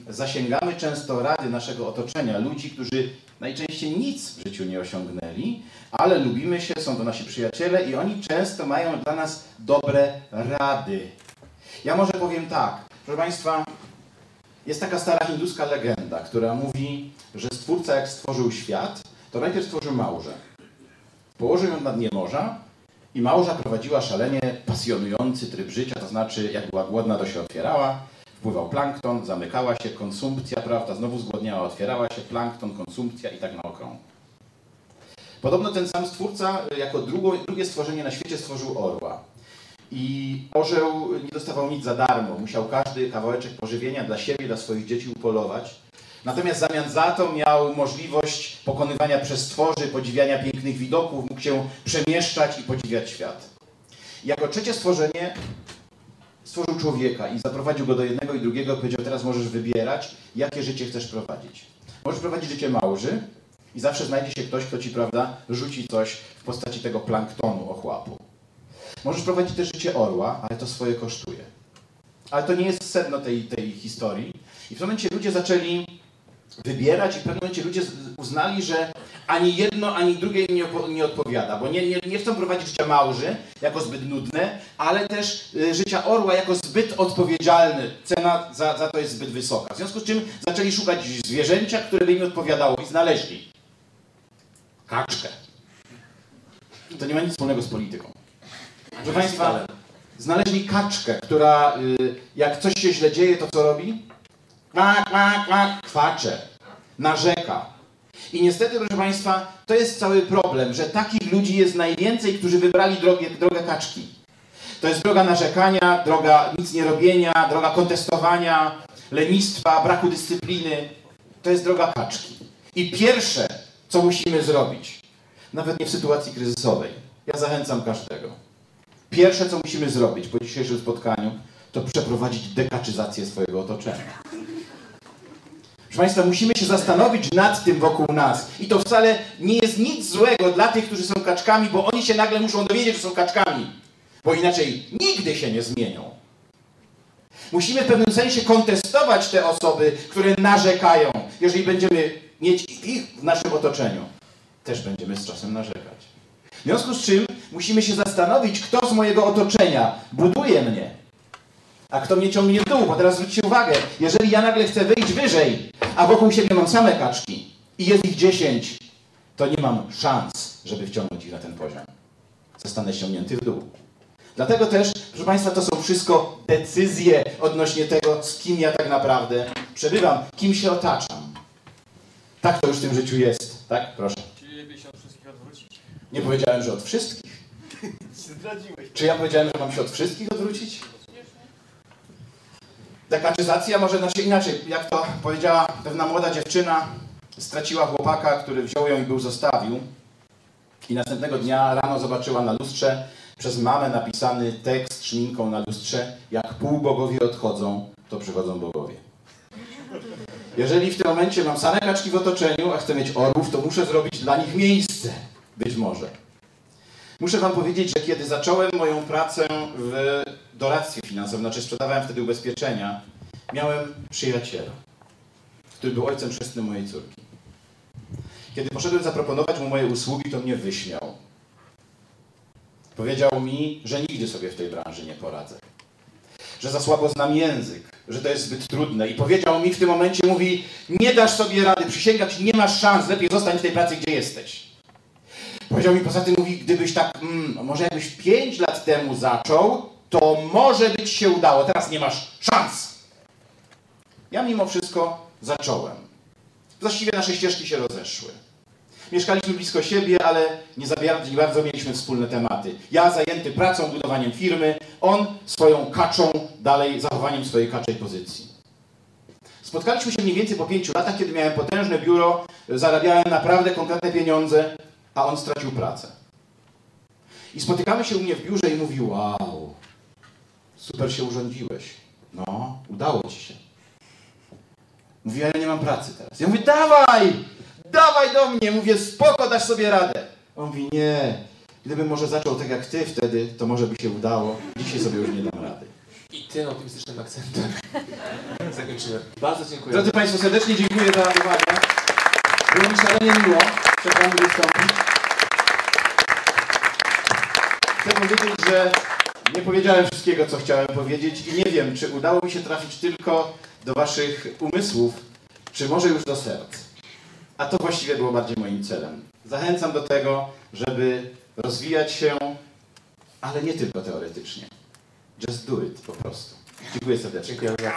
zasięgamy często rady naszego otoczenia, ludzi, którzy najczęściej nic w życiu nie osiągnęli, ale lubimy się, są to nasi przyjaciele i oni często mają dla nas dobre rady. Ja może powiem tak, proszę Państwa, jest taka stara hinduska legenda, która mówi, że Stwórca jak stworzył świat, to najpierw stworzył małże. Położył ją na dnie morza i małża prowadziła szalenie pasjonujący tryb życia, to znaczy jak była głodna, to się otwierała, wpływał plankton, zamykała się, konsumpcja, prawda, znowu zgłodniała, otwierała się, plankton, konsumpcja i tak na okrągło. Podobno ten sam stwórca y, jako drugo, drugie stworzenie na świecie stworzył orła. I orzeł nie dostawał nic za darmo. Musiał każdy kawałeczek pożywienia dla siebie, dla swoich dzieci upolować. Natomiast zamian za to miał możliwość pokonywania przestworzy, podziwiania pięknych widoków, mógł się przemieszczać i podziwiać świat. Jako trzecie stworzenie stworzył człowieka i zaprowadził go do jednego i drugiego. Powiedział, teraz możesz wybierać, jakie życie chcesz prowadzić. Możesz prowadzić życie małży i zawsze znajdzie się ktoś, kto ci, prawda, rzuci coś w postaci tego planktonu, ochłapu. Możesz prowadzić też życie orła, ale to swoje kosztuje. Ale to nie jest sedno tej, tej historii. I w tym momencie ludzie zaczęli wybierać i w pewnym momencie ludzie uznali, że ani jedno, ani drugie im nie, nie odpowiada, bo nie, nie, nie chcą prowadzić życia małży jako zbyt nudne, ale też y, życia orła jako zbyt odpowiedzialne. Cena za, za to jest zbyt wysoka. W związku z czym zaczęli szukać zwierzęcia, które by im odpowiadało i znaleźli kaczkę. To nie ma nic wspólnego z polityką. Proszę Państwa, znaleźli kaczkę, która y, jak coś się źle dzieje, to co robi? Kwacze, narzeka. I niestety, proszę Państwa, to jest cały problem, że takich ludzi jest najwięcej, którzy wybrali drogę, drogę kaczki. To jest droga narzekania, droga nic nie robienia, droga kontestowania, lenistwa, braku dyscypliny. To jest droga kaczki. I pierwsze, co musimy zrobić, nawet nie w sytuacji kryzysowej, ja zachęcam każdego. Pierwsze, co musimy zrobić po dzisiejszym spotkaniu, to przeprowadzić dekaczyzację swojego otoczenia. Proszę Państwa, musimy się zastanowić nad tym wokół nas. I to wcale nie jest nic złego dla tych, którzy są kaczkami, bo oni się nagle muszą dowiedzieć, że są kaczkami. Bo inaczej nigdy się nie zmienią. Musimy w pewnym sensie kontestować te osoby, które narzekają. Jeżeli będziemy mieć ich w naszym otoczeniu, też będziemy z czasem narzekać. W związku z czym musimy się zastanowić, kto z mojego otoczenia buduje mnie, a kto mnie ciągnie w dół. Bo teraz zwróćcie uwagę, jeżeli ja nagle chcę wyjść wyżej, a wokół siebie mam same kaczki i jest ich 10, to nie mam szans, żeby wciągnąć ich na ten poziom. Zostanę ściągnięty w dół. Dlatego też, proszę Państwa, to są wszystko decyzje odnośnie tego, z kim ja tak naprawdę przebywam, kim się otaczam. Tak to już w tym życiu jest. Tak? Proszę. Czyli lepiej się od wszystkich odwrócić? Nie powiedziałem, że od wszystkich. Zdradziłeś. Czy ja powiedziałem, że mam się od wszystkich odwrócić? Dekaczyzacja może znaczy inaczej. Jak to powiedziała pewna młoda dziewczyna, straciła chłopaka, który wziął ją i był zostawił. I następnego dnia rano zobaczyła na lustrze przez mamę napisany tekst szminką na lustrze jak półbogowie odchodzą, to przychodzą bogowie. Jeżeli w tym momencie mam same kaczki w otoczeniu, a chcę mieć orłów, to muszę zrobić dla nich miejsce. Być może. Muszę Wam powiedzieć, że kiedy zacząłem moją pracę w doradztwie finansowym, znaczy sprzedawałem wtedy ubezpieczenia, miałem przyjaciela, który był ojcem chrzestnym mojej córki. Kiedy poszedłem zaproponować mu moje usługi, to mnie wyśmiał. Powiedział mi, że nigdy sobie w tej branży nie poradzę. Że za słabo znam język, że to jest zbyt trudne. I powiedział mi w tym momencie, mówi, nie dasz sobie rady, przysięgam ci, nie masz szans, lepiej zostań w tej pracy, gdzie jesteś. Powiedział mi poza tym, mówi, gdybyś tak, mm, może jakbyś 5 lat temu zaczął, to może być się udało, teraz nie masz szans. Ja mimo wszystko zacząłem. Właściwie nasze ścieżki się rozeszły. Mieszkaliśmy blisko siebie, ale nie za bardzo, nie bardzo mieliśmy wspólne tematy. Ja zajęty pracą, budowaniem firmy, on swoją kaczą, dalej zachowaniem swojej kaczej pozycji. Spotkaliśmy się mniej więcej po pięciu latach, kiedy miałem potężne biuro, zarabiałem naprawdę konkretne pieniądze, a on stracił pracę. I spotykamy się u mnie w biurze i mówi, wow, super się urządziłeś. No, udało ci się. Mówi, ale nie mam pracy teraz. Ja mówię, dawaj, dawaj do mnie. Mówię, spoko, dasz sobie radę. On mówi, nie, gdybym może zaczął tak jak ty wtedy, to może by się udało. Dzisiaj sobie już nie dam rady. I tym optymistycznym akcentem zakończymy. Bardzo dziękuję. Drodzy Państwo, serdecznie dziękuję za uwagę. Było mi szalenie miło przed Wami wystąpić. Chcę powiedzieć, że nie powiedziałem wszystkiego, co chciałem powiedzieć i nie wiem, czy udało mi się trafić tylko do Waszych umysłów, czy może już do serc. A to właściwie było bardziej moim celem. Zachęcam do tego, żeby rozwijać się, ale nie tylko teoretycznie. Just do it po prostu. Dziękuję serdecznie. Dziękuję.